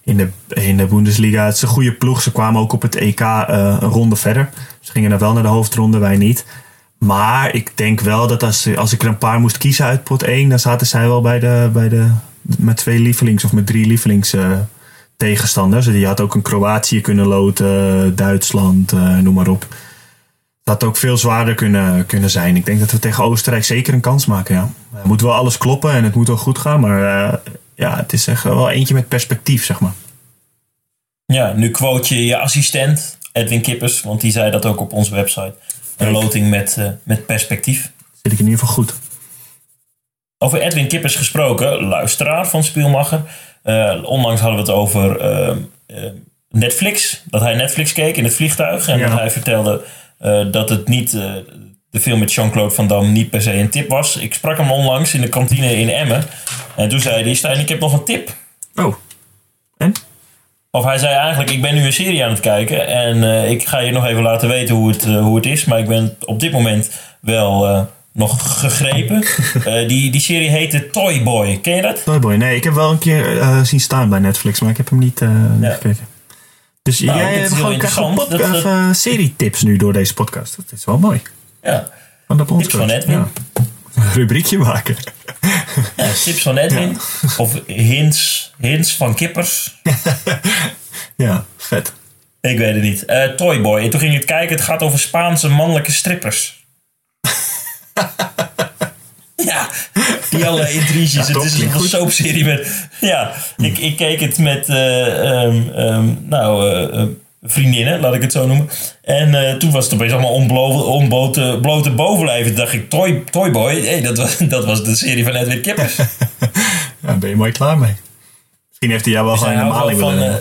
Speaker 2: in, de, in de Bundesliga. Het is een goede ploeg. Ze kwamen ook op het EK een ronde verder. Ze gingen dan wel naar de hoofdronde, wij niet. Maar ik denk wel dat als, als ik er een paar moest kiezen uit pot 1, dan zaten zij wel bij de, bij de met twee lievelings of met drie lievelings eh, tegenstanders. Je had ook een Kroatië kunnen loten, Duitsland, eh, noem maar op. Dat had ook veel zwaarder kunnen, kunnen zijn. Ik denk dat we tegen Oostenrijk zeker een kans maken. Ja. Het moet wel alles kloppen en het moet wel goed gaan. Maar eh, ja, het is echt wel eentje met perspectief, zeg maar.
Speaker 1: Ja, nu quote je je assistent, Edwin Kippers. Want die zei dat ook op onze website. Een loting met, eh, met perspectief.
Speaker 2: Zit ik in ieder geval goed.
Speaker 1: Over Edwin Kippers gesproken, luisteraar van Spielmacher. Eh, onlangs hadden we het over eh, Netflix. Dat hij Netflix keek in het vliegtuig. En
Speaker 2: Ja.
Speaker 1: dat hij vertelde dat het niet, de film met Jean-Claude Van Damme niet per se een tip was. Ik sprak hem onlangs in de kantine in Emmen. En toen zei hij, Stijn, ik heb nog een tip.
Speaker 2: Oh?
Speaker 1: Of hij zei eigenlijk, ik ben nu een serie aan het kijken. En eh, ik ga je nog even laten weten hoe het, eh, hoe het is. Maar ik ben op dit moment wel eh, nog gegrepen. [LAUGHS] Die, die serie heette Toy Boy. Ken je dat?
Speaker 2: Toyboy. Nee, ik heb wel een keer zien staan bij Netflix, maar ik heb hem niet,
Speaker 1: Ja.
Speaker 2: gekeken. Dus
Speaker 1: Nou,
Speaker 2: jij hebt gewoon.
Speaker 1: Dat-
Speaker 2: of, eh, serietips nu door deze podcast. Dat is wel mooi.
Speaker 1: Ja.
Speaker 2: Van de bondscoach.
Speaker 1: van Edwin.
Speaker 2: Ja. Een [LAUGHS] rubriekje maken.
Speaker 1: ja tips van Edwin. Of hints, hints van Kippers. [LAUGHS]
Speaker 2: Ja, vet.
Speaker 1: Ik weet het niet. Eh Toy Boy. En toen ging ik het kijken. Het gaat over Spaanse mannelijke strippers. [LAUGHS] ja, die alle intriges. het is een soapserie met... Ja, ik, ik keek het met... eh, ehm, ehm, nou, eh, eh, vriendinnen, laat ik het zo noemen. En eh, toen was het opeens allemaal onblo- onblote blote bovenlijven. Toen dacht ik, Toy, Toy Boy, hey, dat, was, [LAUGHS] dat was de serie van Edwin Kippers. [LAUGHS]
Speaker 2: Ja, ben je mooi klaar mee. Misschien heeft hij jou wel gewoon in
Speaker 1: wel
Speaker 2: willen
Speaker 1: van, eh,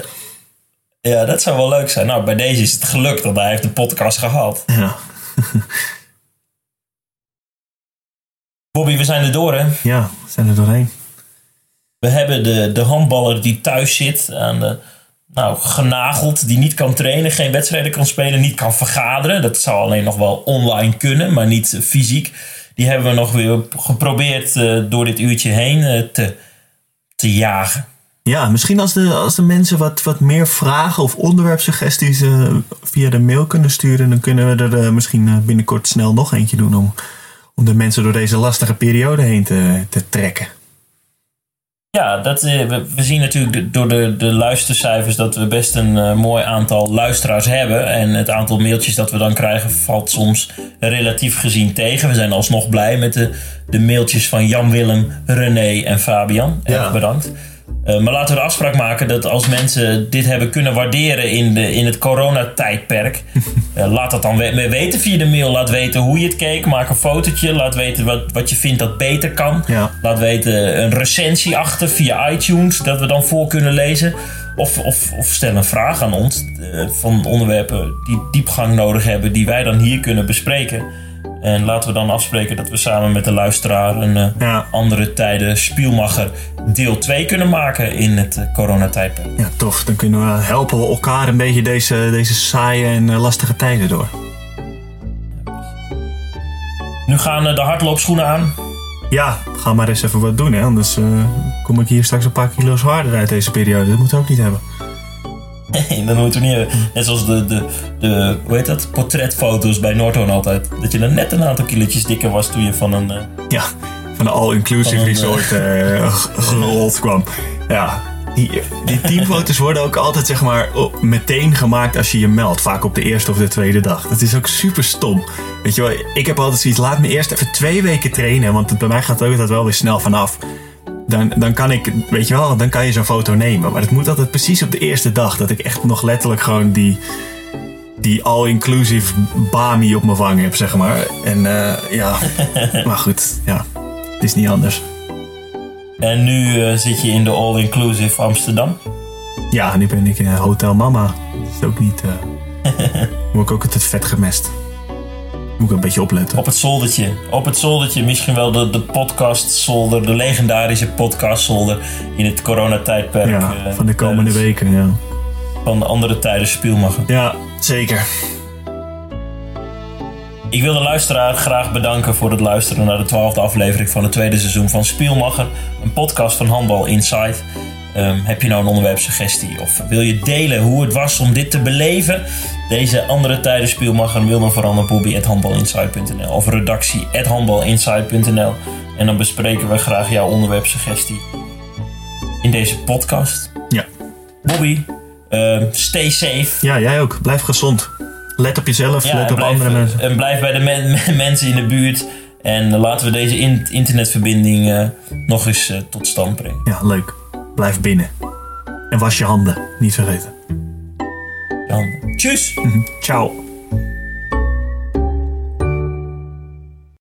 Speaker 1: ja, dat zou wel leuk zijn. Nou, bij deze is het gelukt, want hij heeft de podcast gehaald.
Speaker 2: Ja. [LAUGHS]
Speaker 1: Bobby, we zijn er door, hè?
Speaker 2: ja, we zijn er doorheen.
Speaker 1: We hebben de, de handballer die thuis zit, aan de, nou, genageld, die niet kan trainen, geen wedstrijden kan spelen, niet kan vergaderen. Dat zou alleen nog wel online kunnen, maar niet fysiek. Die hebben we nog weer geprobeerd eh, door dit uurtje heen eh, te, te jagen.
Speaker 2: Ja, misschien als de, als de mensen wat, wat meer vragen of onderwerpsuggesties eh, via de mail kunnen sturen, dan kunnen we er misschien binnenkort snel nog eentje doen om, om de mensen door deze lastige periode heen te, te trekken.
Speaker 1: Ja, dat, eh, we, we zien natuurlijk door de, de luistercijfers dat we best een eh, mooi aantal luisteraars hebben. En het aantal mailtjes dat we dan krijgen valt soms relatief gezien tegen. We zijn alsnog blij met de, de mailtjes van Jan Willem, René en Fabian. Erg
Speaker 2: Ja.
Speaker 1: bedankt. Eh, maar laten we de afspraak maken dat als mensen dit hebben kunnen waarderen in, de, in het coronatijdperk. uh, [LAUGHS] laat dat dan we weten via de mail. Laat weten hoe je het keek. Maak een fotootje. Laat weten wat, wat je vindt dat beter kan.
Speaker 2: Ja.
Speaker 1: Laat weten een recensie achter via iTunes. Dat we dan voor kunnen lezen. Of, of, of stel een vraag aan ons uh, van onderwerpen die diepgang nodig hebben. Die wij dan hier kunnen bespreken. En laten we dan afspreken dat we samen met de luisteraar een uh,
Speaker 2: Ja.
Speaker 1: andere tijden Spielmacher deel 2 kunnen maken in het uh, coronatijdperk.
Speaker 2: Ja, tof. Dan kunnen we helpen we elkaar een beetje deze, deze saaie en eh, lastige tijden door.
Speaker 1: Nu gaan de hardloopschoenen aan.
Speaker 2: Ja, ga maar eens even wat doen, hè? anders eh, kom ik hier straks een paar kilo zwaarder uit deze periode. Dat moeten we ook niet hebben.
Speaker 1: Nee, dat moeten we niet hebben. Net zoals de, de, de hoe heet dat? portretfoto's bij Noordhoorn altijd. Dat je dan net een aantal kilootjes dikker was toen je van een... eh,
Speaker 2: Ja, van de all-inclusive
Speaker 1: een,
Speaker 2: resort eh, g- gerold kwam. Ja, die, die teamfoto's worden ook altijd zeg maar meteen gemaakt als je je meldt. Vaak op de eerste of de tweede dag. Dat is ook super stom. Weet je wel, ik heb altijd zoiets, laat me eerst even twee weken trainen. Want bij mij gaat het ook altijd wel weer snel vanaf. Dan, dan kan ik, weet je wel, dan kan je zo'n foto nemen. Maar het moet altijd precies op de eerste dag. Dat ik echt nog letterlijk gewoon die, die all-inclusive bami op mijn wang heb, zeg maar. En eh, ja, [LAUGHS] maar goed, ja. Het is niet anders.
Speaker 1: En nu eh, zit je in de all-inclusive Amsterdam.
Speaker 2: Ja, nu ben ik in Hotel Mama. Dat is ook niet... eh [LAUGHS] moet ik ook altijd vet gemest. Moet ik een beetje opletten.
Speaker 1: Op het zoldertje. Op het zoldertje misschien wel de, de podcast zolder. De legendarische podcast zolder in het coronatijdperk.
Speaker 2: Ja,
Speaker 1: eh,
Speaker 2: van de komende
Speaker 1: tijdens-
Speaker 2: weken, ja.
Speaker 1: Van de andere tijden Spielmacher.
Speaker 2: Ja, zeker.
Speaker 1: Ik wil de luisteraar graag bedanken voor het luisteren naar de twaalfde aflevering van het tweede seizoen van Spielmacher. Een podcast van Handbal Insight. Ehm, heb je nou een onderwerpsuggestie of wil je delen hoe het was om dit te beleven? Deze andere tijden Spielmacher mail dan vooral naar bobby.handbalinsight.nl of redactie.handbalinsight.nl en dan bespreken we graag jouw onderwerpsuggestie in deze podcast.
Speaker 2: Ja.
Speaker 1: Bobby, ehm, stay safe.
Speaker 2: Ja, jij ook. Blijf gezond. Let op jezelf, let op
Speaker 1: blijf,
Speaker 2: andere mensen.
Speaker 1: En blijf bij de men- [LAUGHS] mensen in de buurt. En laten we deze in- internetverbinding nog eens eh, tot stand brengen.
Speaker 2: Ja, leuk. Blijf binnen. En was je handen. Niet vergeten.
Speaker 1: Dan, tjus!
Speaker 2: Ciao.